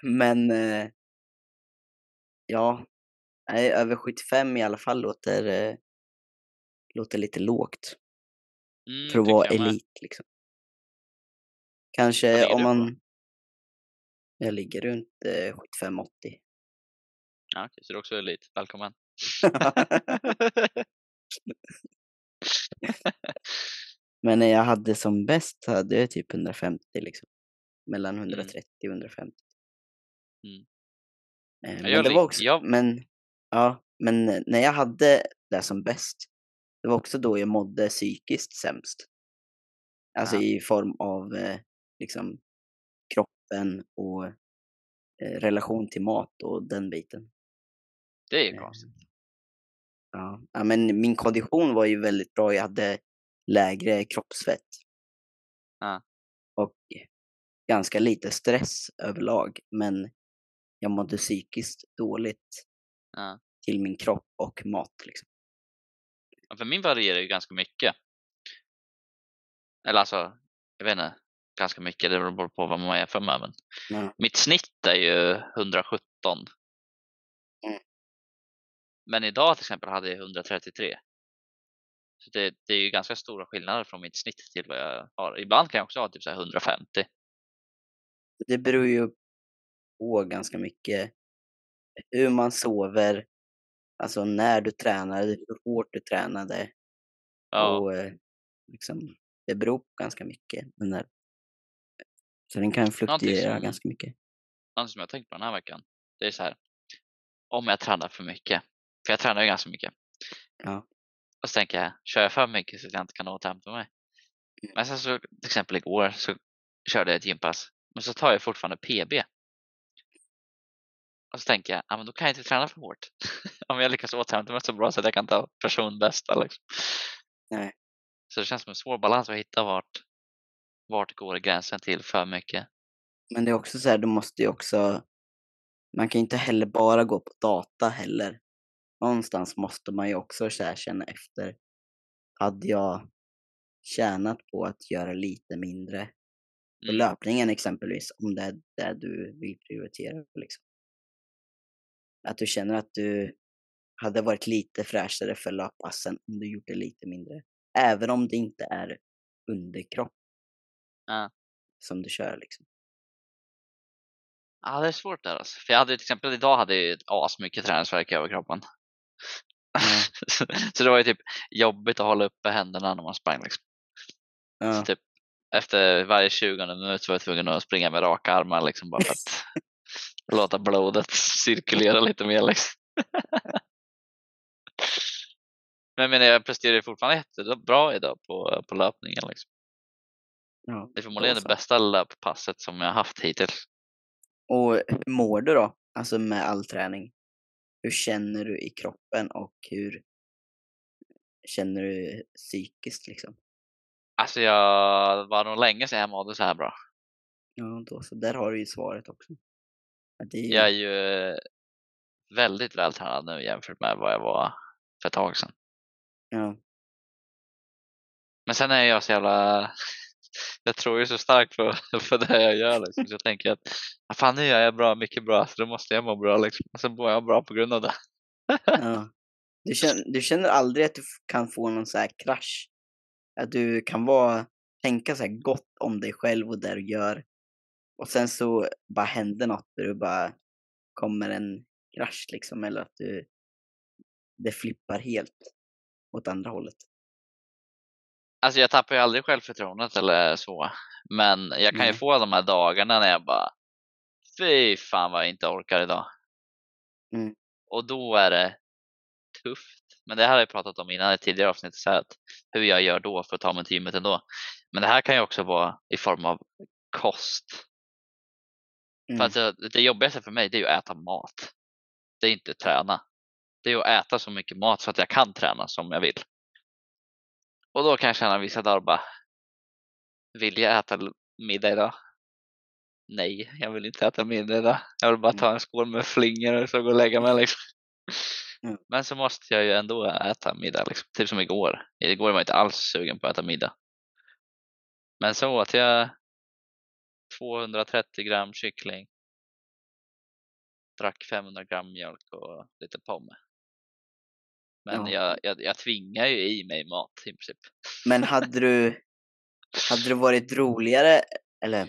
Men, eh, ja, nej, över 75 i alla fall låter, eh, låter lite lågt Mm, för att vara med. elit liksom. Kanske om man, jag ligger runt eh, 75-80. Ja, okej, så du är också elit. Välkommen. Men när jag hade som bäst hade jag typ 150 liksom. Mellan Mm. 130 och 150. Mm. Eh, Men jag det var också, jag- men, ja, men när jag hade det som bäst, det var också då jag mådde psykiskt sämst. Alltså Ja. i form av eh, liksom kroppen och eh, relation till mat och den biten. Det är ju Eh, konstigt. Ja. ja, men min kondition var ju väldigt bra. Jag hade lägre kroppsfett. Ja. Och ganska lite stress överlag. Men jag mådde psykiskt dåligt Ja. till min kropp och mat. Liksom. Ja, För min varierar ju ganska mycket. Eller alltså, jag vet inte, ganska mycket. Det beror på vad man jämför med. Men Ja. mitt snitt är ju 117. Mm. Men idag till exempel hade jag 133. Så det, det är ju ganska stora skillnader från mitt snitt till vad jag har. Ibland kan jag också ha typ så här 150. Det beror ju på ganska mycket hur man sover, alltså när du tränade, hur hårt du tränade. Ja, Och eh, liksom, det beror på ganska mycket. Den där. Så den kan fluktuera som- ganska mycket. något som jag tänkt på den här veckan. Det är så här. Om jag tränar för mycket. För jag tränar ju ganska mycket. Ja. Och så tänker jag, kör jag för mycket så att jag inte kan återhämta mig. Mm. Men sen så till exempel igår så körde jag ett gympass. Men så tar jag fortfarande PB. Och så tänker jag, ja men då kan jag inte träna för hårt. Om jag lyckas återhämta mig så bra så att jag kan ta personbästa liksom. Nej. Så det känns som en svår balans att hitta vart, vart går gränsen till för mycket. Men det är också så här, du måste ju också, man kan ju inte heller bara gå på data heller. Någonstans måste man ju också så här känna efter. Hade jag tjänat på att göra lite mindre på Mm. löpningen exempelvis, om det är det du vill prioritera. Liksom. Att du känner att du hade varit lite fräschare för löppassen om du gjort det lite mindre. Även om det inte är underkropp Ja. som du kör. Liksom. Ja, det är svårt där alltså. För jag hade till exempel idag hade jag ju asmycket träningsvärk i överkroppen. Ja. så det var ju typ jobbigt att hålla uppe händerna när man sprang. Liksom. Ja. Så typ, efter varje 20 minut var jag tvungen att springa med raka armar liksom, bara för att låta blodet cirkulera lite mer. Liksom. Men jag, menar, jag presterar fortfarande jättebra idag på, på löpningen. Liksom. Ja. Det är förmodligen det bästa löppasset som jag har haft hittills. Och hur mår du då? Alltså med all träning. Hur känner du i kroppen och hur känner du psykiskt liksom? Alltså jag var nog länge sedan jag mådde så här bra. Ja, då så. Där har du ju svaret också. Att det är, Jag är ju väldigt vältränad nu jämfört med vad jag var för ett tag sedan. ja, Men sen är jag så jävla... Jag tror ju så starkt på, på det jag gör. Liksom. Så jag tänker att "Ah, fan, nu gör jag bra, mycket bra, så då måste jag må bra. Liksom. Och så mår jag bra på grund av det. ja. Du, känner, du känner aldrig att du kan få någon så här krasch? Att du kan vara, tänka så här gott om dig själv och det du gör. Och sen så bara händer något där du bara kommer en krasch liksom. Eller att du, det flippar helt åt andra hållet. Alltså jag tappar ju aldrig självförtroendet eller så. Men jag kan ju Nej. få de här dagarna när jag bara Fy fan vad jag inte orkar idag. Mm. Och då är det tufft. Men det här har jag pratat om innan i tidigare avsnitt. Så att hur jag gör då för att ta mig till gymmet ändå. Men det här kan ju också vara i form av kost. Mm. För alltså, det jobbigaste för mig det är ju att äta mat. Det är inte träna. Det är att äta så mycket mat så att jag kan träna som jag vill. Och då kan jag känna vissa dagar bara, vill jag äta middag idag? Nej, jag vill inte äta middag idag. Jag vill bara ta en skål med flingor och så gå och lägga mig. Liksom. Mm. Men så måste jag ju ändå äta middag, liksom. typ som igår. Igår var jag inte alls sugen på att äta middag. Men så åt jag 230 gram kyckling, drack 500 gram mjölk och lite pomme. Men Ja. jag, jag, jag tvingar ju i mig mat i princip. Men hade du, hade det varit roligare, eller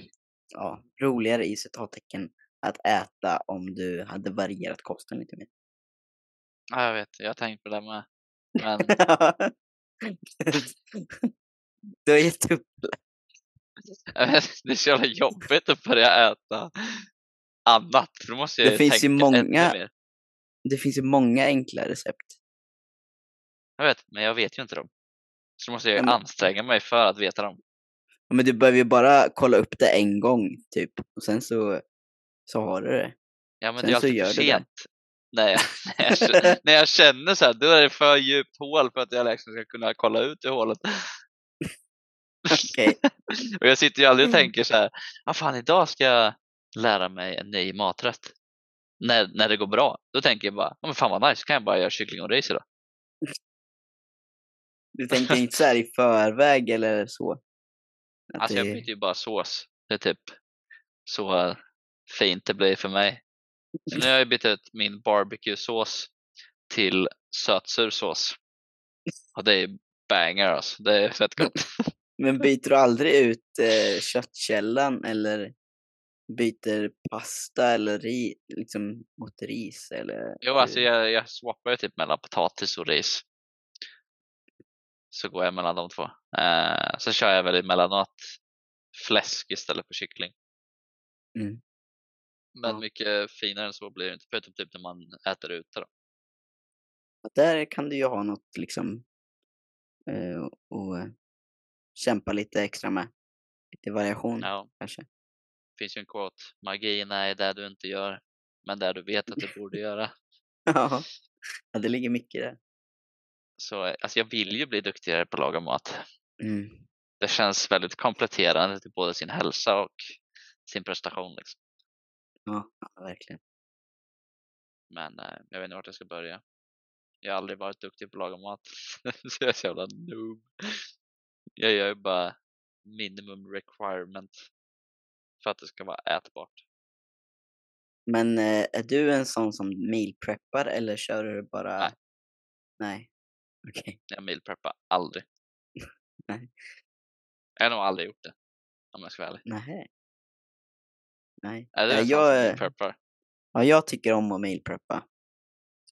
ja, roligare i citattecken att äta om du hade varierat kosten lite mer? Ja, jag vet, jag har tänkt på det med. Men du har gett upp. det är så jävla jobbigt att börja äta annat. För då måste jag Det finns ju många-. Det finns ju många enkla recept. Jag vet, men jag vet ju inte dem. Så då måste jag ju men- anstränga mig för att veta dem. Ja, Men du behöver ju bara kolla upp det en gång typ och sen så, så har du det. Ja, men Sen det är så alltid för sent. Jag, när, jag, känner- när jag känner så här, då är det för djupt hål för att jag liksom ska kunna kolla ut i hålet. Okej. Och jag sitter ju aldrig och tänker så här, ah, fan idag ska jag lära mig en ny maträtt. När, när det går bra, då tänker jag bara, oh, men fan vad nice, kan jag bara göra kyckling och ris idag. Du tänker inte så här i förväg eller så? Att Alltså jag byter ju bara sås. Det är typ så fint det blir för mig. Så nu har jag bytt ut min barbecue-sås till sötsur sås. Och det är banger alltså. Det är fett gott. Men byter du aldrig ut eh, köttkällan eller byter pasta eller ri, liksom mot ris eller? Jo, alltså jag, jag swappar ju typ mellan potatis och ris. Så går jag mellan de två. Eh, så kör jag väl emellanåt fläsk istället för kyckling. Mm. Men Ja. mycket finare än så blir det inte. Förutom typ när man äter ute då. Där kan du ju ha något liksom eh, och eh, kämpa lite extra med. Lite variation Ja, kanske. det finns ju en quote. Magin är det du inte gör, men det du vet att du borde göra. Ja, Ja, det ligger mycket i det. Så alltså jag vill ju bli duktigare på att laga mat. Mm. Det känns väldigt kompletterande till både sin hälsa och sin prestation. Liksom. Ja, verkligen. Men eh, jag vet inte vart jag ska börja. Jag har aldrig varit duktig på att laga mat. så jag är så jävla noob. Jag gör ju bara minimum requirement för att det ska vara ätbart. Men eh, är du en sån som meal preppar eller kör du bara? Nej. Nej. Okej. Jag meal preppar aldrig. Nej. Jag har nog aldrig gjort det. Om jag ska vara ärlig. Nej. Nej. Är Nej, sån jag, preppar? Ja, jag tycker om att meal preppa.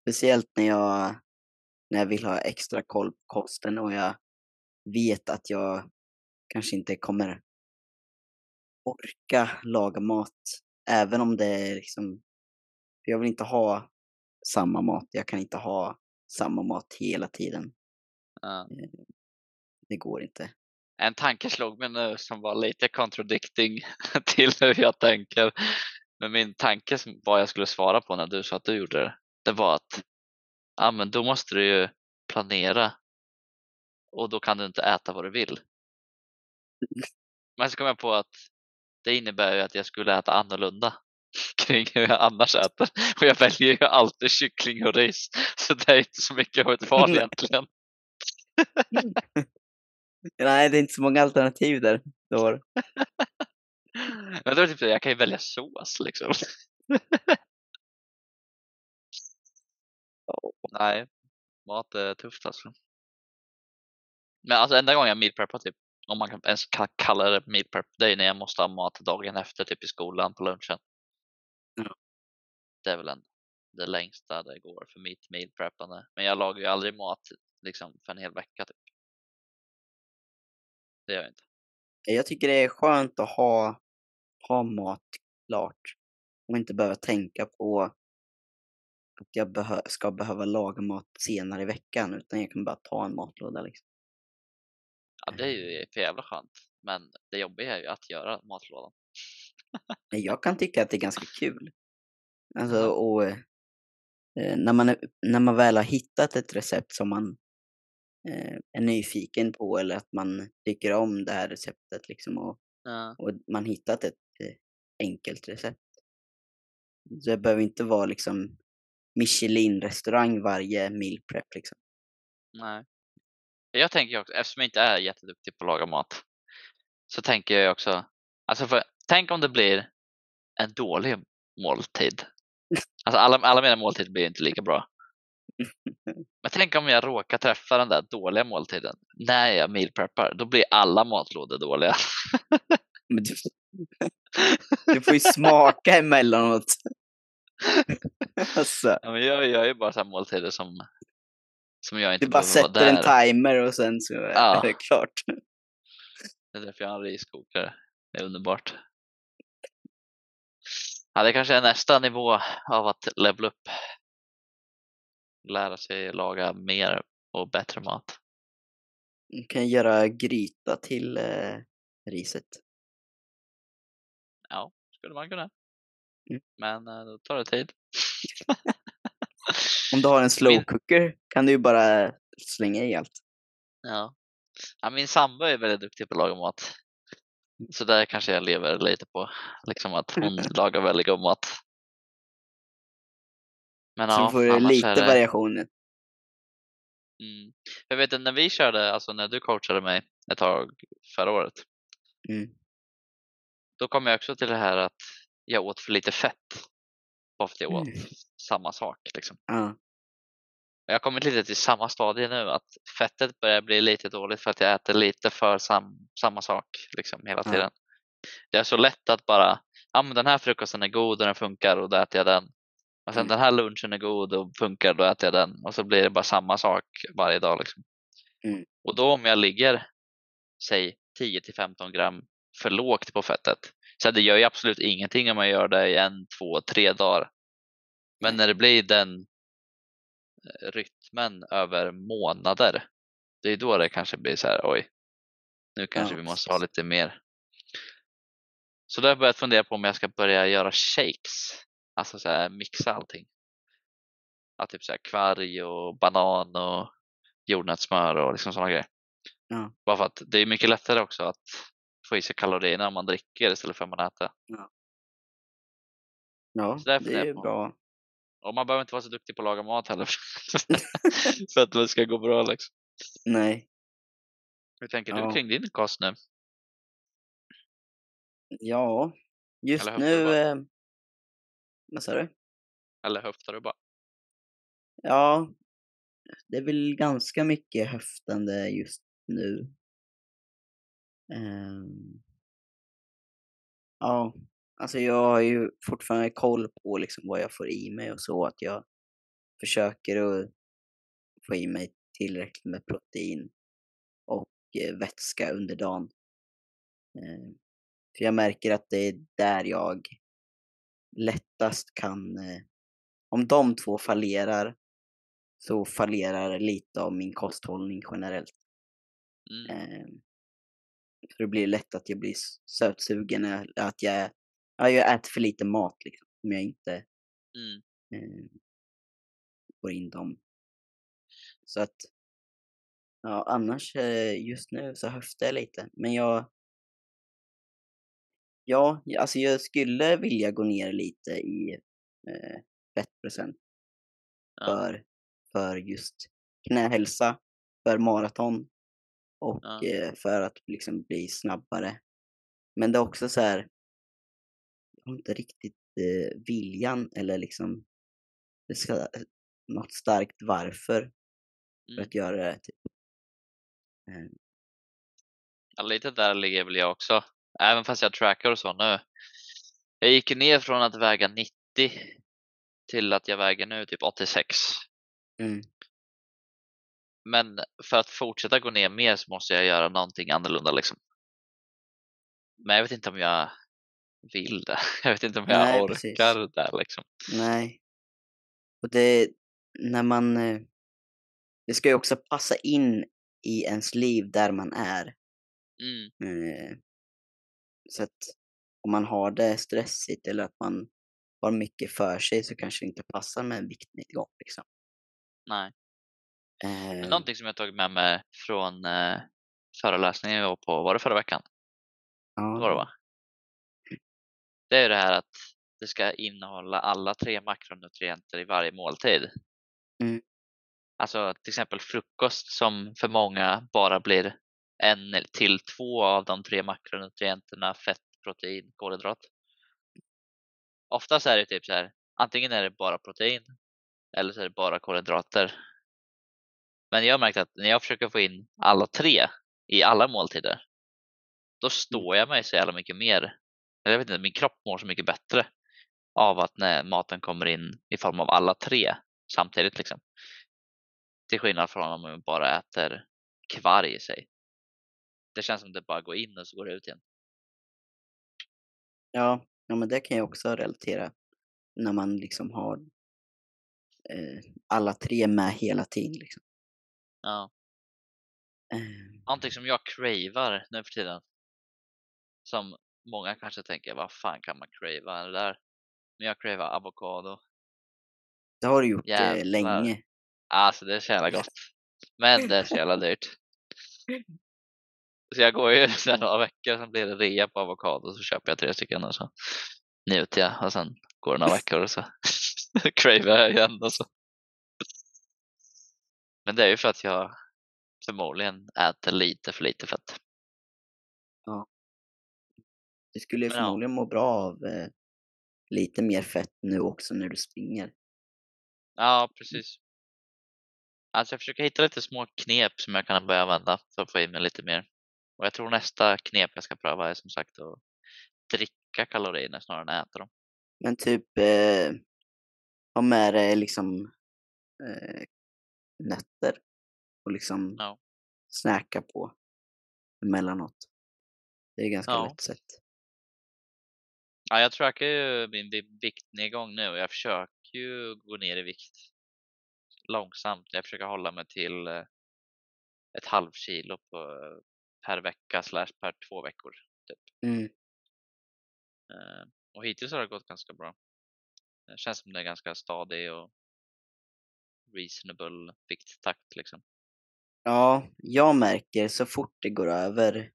Speciellt när jag, när jag vill ha extra koll på kosten och jag vet att jag kanske inte kommer orka laga mat. Även om det är liksom, jag vill inte ha samma mat. Jag kan inte ha samma mat hela tiden. Ja. Det går inte. En tanke slog mig nu som var lite contradicting till hur jag tänker. Men min tanke som vad jag skulle svara på när du sa att du gjorde det, det var att ja, men då måste du ju planera och då kan du inte äta vad du vill. Men så kom jag på att det innebär ju att jag skulle äta annorlunda kring hur jag annars äter. Och jag väljer ju alltid kyckling och ris. Så det är inte så mycket av ett val egentligen. Nej, det är inte så många alternativ där. Då. Men då är typ jag kan ju välja sås liksom. Nej, mat är tufft alltså. Men alltså enda gången jag meal preppar typ, om man ens kan kalla det meal prep, det är när jag måste ha mat dagen efter, typ i skolan på lunchen. Det är väl en, det längsta det går för mitt meal preppande. Men jag lagar ju aldrig mat liksom för en hel vecka typ. Det gör jag inte. Jag tycker det är skönt att ha, ha mat klart och inte behöva tänka på att jag behö ska behöva laga mat senare i veckan utan jag kan bara ta en matlåda. Liksom. Ja, det är ju för jävla skönt. Men det jobbiga är ju att göra matlådan. Jag kan tycka att det är ganska kul. Alltså, och eh, när, man, är- när man väl har hittat ett recept som man eh, är nyfiken på eller att man tycker om det här receptet liksom och, Ja. och man hittat ett eh, enkelt recept. Så det behöver inte vara liksom Michelin-restaurang varje meal prep liksom. Nej. Jag tänker också, eftersom jag inte är jätteduktig på att laga mat, så tänker jag också, alltså för, tänk om det blir en dålig måltid. Alltså alla, alla mina måltider blir inte lika bra. Men tänk om jag råkar träffa den där dåliga måltiden när jag meal preppar, då blir alla matlådor dåliga. Men du, du får ju smaka emellanåt. alltså, Ja, men jag gör ju bara så här måltider som, som jag inte du bara behöver sätter en timer och sen så Ja. är det klart. Det är därför jag har en riskokare. Det är underbart. Ja, det kanske är nästa nivå av att levela upp. Lära sig laga mer och bättre mat. Du kan göra gryta till eh, riset. Ja, skulle man kunna. Mm. Men eh, då tar det tid. Om du har en slow cooker kan du ju bara slänga i allt. Ja. ja, min sambo är väldigt duktig på att laga mat. Så där kanske jag lever lite på. Liksom att hon lagar väldigt god mat. Men så ja, du får annars lite det... variation. Mm. Jag vet att när vi körde, alltså när du coachade mig ett tag förra året, Mm. då kom jag också till det här att jag åt för lite fett. Bara för att jag åt Mm. samma sak. Liksom. Ja. Jag har kommit lite till samma stadie nu, att fettet börjar bli lite dåligt för att jag äter lite för sam, samma sak liksom, hela tiden. Det är så lätt att bara, ja men den här frukosten är god och den funkar och då äter jag den. Och sen Mm. den här lunchen är god och funkar, då äter jag den. Och så blir det bara samma sak varje dag. Liksom. Mm. Och då om jag ligger, säg 10 till 15 gram för lågt på fettet, så det gör ju absolut ingenting om man gör det i en, två, tre dagar. Men när det blir den rytmen över månader, det är då det kanske blir så här, oj, nu kanske vi måste ha lite mer. Så då har jag börjat fundera på om jag ska börja göra shakes, alltså så här, mixa allting. Ja, typ så här kvarg och banan och jordnötssmör och liksom sådana grejer. Ja. Bara för att det är mycket lättare också att få i sig kalorierna om man dricker istället för att man äter. Ja, Så där det är bra. Och man behöver inte vara så duktig på att laga mat heller. för att det ska gå bra liksom. Nej. Hur tänker Ja. du kring din kost nu? Ja, just nu... Eh, vad sa du? Eller höftar du bara? Ja, det är väl ganska mycket höftande just nu. Ehm, ja, alltså jag har ju fortfarande koll på liksom vad jag får i mig och så, att jag försöker att få i mig tillräckligt med protein och eh, vätska under dagen. Ehm, för jag märker att det är där jag lättast kan, eh, om de två fallerar så fallerar lite av min kosthållning generellt. Mm. Ehm, för det blir lätt att jag blir sötsugen, eller att jag, ja, jag äter för lite mat liksom, om jag inte Mm. eh, får in dem. Så att, ja annars eh, just nu så höftar jag lite, men jag Ja, alltså jag skulle vilja gå ner lite i eh, fettprocent Ja. för, för just knähälsa, för maraton och Ja. eh, för att liksom bli snabbare. Men det är också så här, har inte riktigt eh, viljan eller liksom det ska, något starkt varför för Mm. att göra det. Typ. Eh, Ja, lite där ligger väl jag också. Även fast jag trackar och så nu. Jag gick ner från att väga 90 till att jag väger nu typ 86. Mm, Men för att fortsätta gå ner mer så måste jag göra någonting annorlunda liksom. Men jag vet inte om jag vill det. Jag vet inte om jag Nej, orkar precis. det liksom. nej. Och det, när man, eh, det ska ju också passa in i ens liv där man är. Mm. Eh, så att om man har det stressigt eller att man har mycket för sig så kanske det inte passar med en viktnedgång. Liksom. Nej. Eh, någonting som jag tagit med mig från eh, föreläsningen jag var på, var det förra veckan? Det var det ja, va? Det är det här att det ska innehålla alla tre makronutrienter i varje måltid. Mm. Alltså till exempel frukost som för många bara blir en till två av de tre makronutrienterna fett, protein, kolhydrat. Oftast är det typ så här, antingen är det bara protein eller så är det bara kolhydrater. Men jag har märkt att när jag försöker få in alla tre i alla måltider, då står jag mig så jävla mycket mer. Jag vet inte, min kropp mår så mycket bättre av att när maten kommer in i form av alla tre samtidigt. Liksom. Till skillnad från om man bara äter kvarg i sig. Det känns som det bara går in och så går det ut igen. ja, ja, men det kan jag också relatera. När man liksom har eh, alla tre med hela tiden. Liksom. Ja. Eh, Någonting som jag cravar nu för tiden. Som många kanske tänker, vad fan kan man crava det där? Men jag cravar avokado. det har du gjort eh, Jävlar. länge. Alltså det är så jävla gott. Men det är så jävla dyrt. Så jag går ju sen några veckor, sen blir det rea på avokado så köper jag tre stycken och så njuter jag och sen går det några veckor och så cravar jag igen och så. Men det är ju för att jag förmodligen äter lite för lite fett. Du skulle ju förmodligen må bra av eh, lite mer fett nu också när du springer. Ja, precis. Alltså jag försöker hitta lite små knep som jag kan börja använda för att få i mig lite mer. Och jag tror nästa knep jag ska pröva är som sagt att dricka kalorierna snarare än äta dem. Men typ eh, ha med dig liksom eh, nötter och liksom Ja. snacka på emellanåt. Det är ganska Ja. lätt sätt. Ja, jag trackar ju min vi- viktnedgång nu jag försöker ju gå ner i vikt långsamt. Jag försöker hålla mig till eh, ett halvt kilo på, per vecka slash per två veckor. Mm. Eh, Och hittills har det gått ganska bra. Det känns som det är ganska stadig och reasonable vikttakt liksom. Ja, jag märker så fort det går över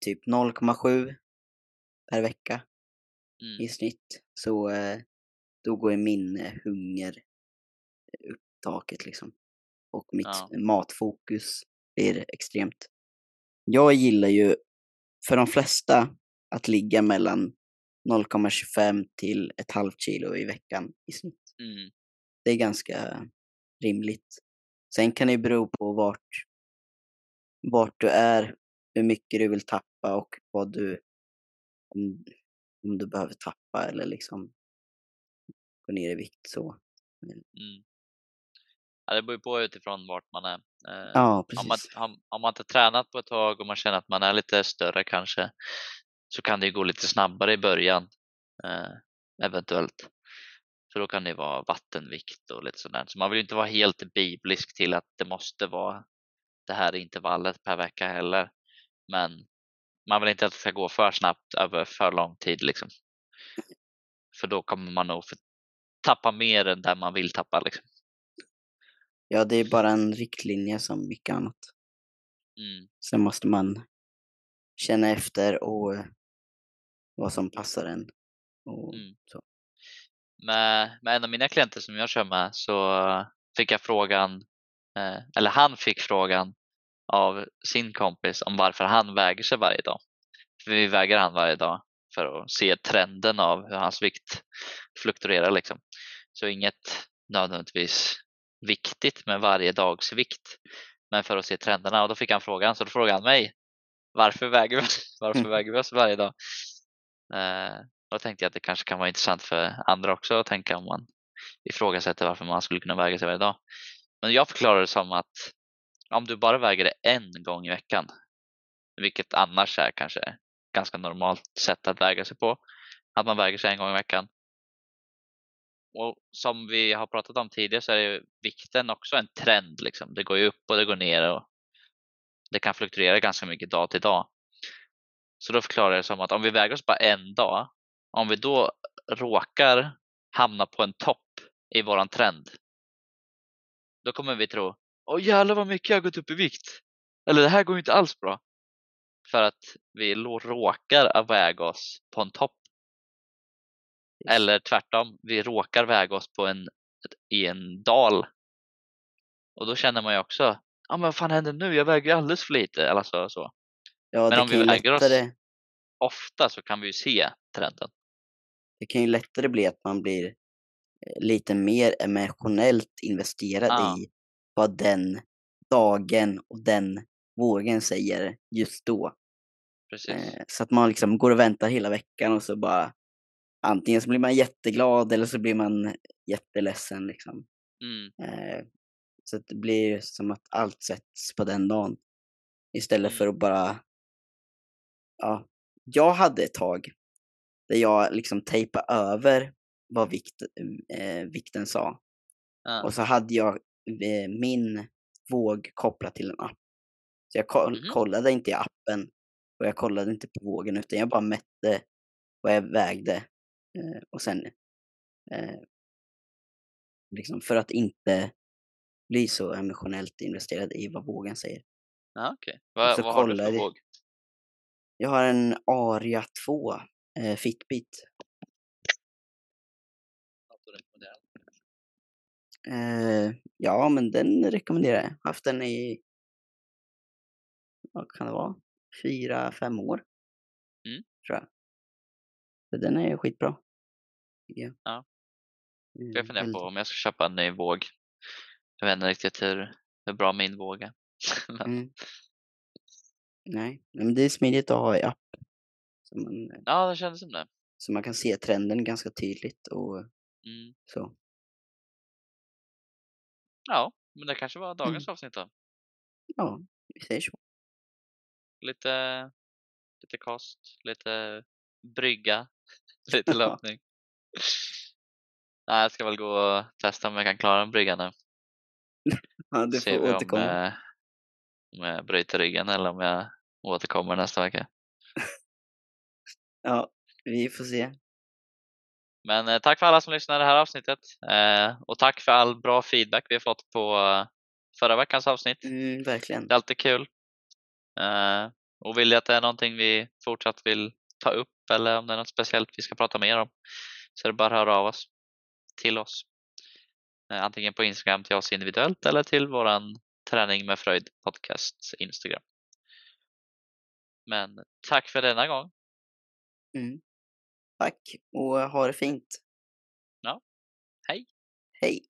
typ 0,7 per vecka Mm. i snitt så eh, då går ju min eh, hunger upp taket liksom. Och mitt Ja. matfokus blir extremt. Jag gillar ju för de flesta att ligga mellan 0,25 till ett halvt kilo i veckan i snitt. Mm. Det är ganska rimligt. Sen kan det ju bero på vart, vart du är, hur mycket du vill tappa och vad du, om, om du behöver tappa eller liksom gå ner i vikt så. Mm. Ja, det beror ju på utifrån vart man är. Eh, Ja, om, man, precis. om, om man inte tränat på ett tag och man känner att man är lite större kanske så kan det ju gå lite snabbare i början eh, eventuellt. För då kan det vara vattenvikt och lite sådär. Så man vill ju inte vara helt biblisk till att det måste vara det här intervallet per vecka heller. Men man vill inte att det ska gå för snabbt över för lång tid liksom. För då kommer man nog tappa mer än där man vill tappa liksom. Ja, det är bara en riktlinje som mycket annat. Mm. Sen måste man känna efter och eh, vad som passar en. Och Mm. så. med, med en av mina klienter som jag kör med så fick jag frågan, eh, eller han fick frågan av sin kompis om varför han väger sig varje dag. För vi väger han varje dag för att se trenden av hur hans vikt fluktuerar liksom. Så inget nödvändigtvis viktigt med varje dags vikt, men för att se trenderna och då fick han frågan, så då frågade han mig varför väger vi, varför väger vi oss varje dag? Eh, då tänkte jag att det kanske kan vara intressant för andra också att tänka om man ifrågasätter varför man skulle kunna väga sig varje dag. Men jag förklarar det som att om du bara väger det en gång i veckan, vilket annars är kanske ganska normalt sätt att väga sig på, att man väger sig en gång i veckan. Och som vi har pratat om tidigare så är ju vikten också en trend. Liksom. Det går ju upp och det går ner. Och det kan fluktuera ganska mycket dag till dag. Så då förklarar jag det som att om vi väger oss bara en dag, om vi då råkar hamna på en topp i våran trend, då kommer vi tro, åh jävlar vad mycket jag har gått upp i vikt. Eller det här går ju inte alls bra. För att vi råkar väga oss på en topp. Eller tvärtom, vi råkar väga oss på en, i en dal. Och då känner man ju också, ja men vad fan händer nu? Jag väger alldeles för lite. Eller så. Ja, Men om vi ju väger oss- lättare, Ofta så kan vi ju se trenden. det kan ju lättare bli att man blir eh, lite mer emotionellt investerad Ja. i vad den dagen och den vågen säger just då. Precis. Eh, Så att man liksom går och väntar hela veckan och så bara antingen så blir man jätteglad eller så blir man jätteledsen liksom. Mm. Eh, Så det blir som att allt sätts på den dagen. Istället Mm. för att bara... Ja, jag hade ett tag där jag liksom tejpade över vad vikt, eh, vikten sa. Ja. Och så hade jag min våg kopplad till en app. Så jag ko- Mhm. kollade inte i appen och jag kollade inte på vågen utan jag bara mätte vad jag vägde. Eh, och sen eh, liksom för att inte bli så emotionellt investerad i vad vågen säger. Ja, okej. Vad, så vad har du för jag- våg? Jag har en Aria 2 eh, Fitbit. Eh, ja, men den rekommenderar jag. Haft den i, vad kan det vara, fyra, fem år. Mm. Tror jag. Så den är skitbra. Ja. Eh, Jag funderar på om jag ska köpa en ny våg. Jag vet inte riktigt hur, hur bra min våg är. Men, Mm. Nej, nej, men det är smidigt att ha i app. Så man, ja, det kändes som det. så man kan se trenden ganska tydligt och Mm. så. Ja, men det kanske var dagens Mm. avsnitt då. Ja, vi säger så. Lite, lite kost, lite brygga, lite löpning. Nej, jag ska väl gå och testa om jag kan klara en brygga nu. Ja, du får om, återkomma. eh, om jag bryter ryggen eller om jag återkommer nästa vecka. Ja, vi får se. Men eh, tack för alla som lyssnade det här avsnittet. Eh, och tack för all bra feedback vi har fått på eh, förra veckans avsnitt. Mm, verkligen. Det är alltid kul. Och vill ni att det är någonting vi fortsatt vill ta upp eller om det är något speciellt vi ska prata mer om så är det bara att höra av oss till oss. Antingen på Instagram till oss individuellt eller till våran träning med Fröjd podcast Instagram. Men tack för denna gång. Mm. Tack och ha det fint. Ja. Hej. Hej.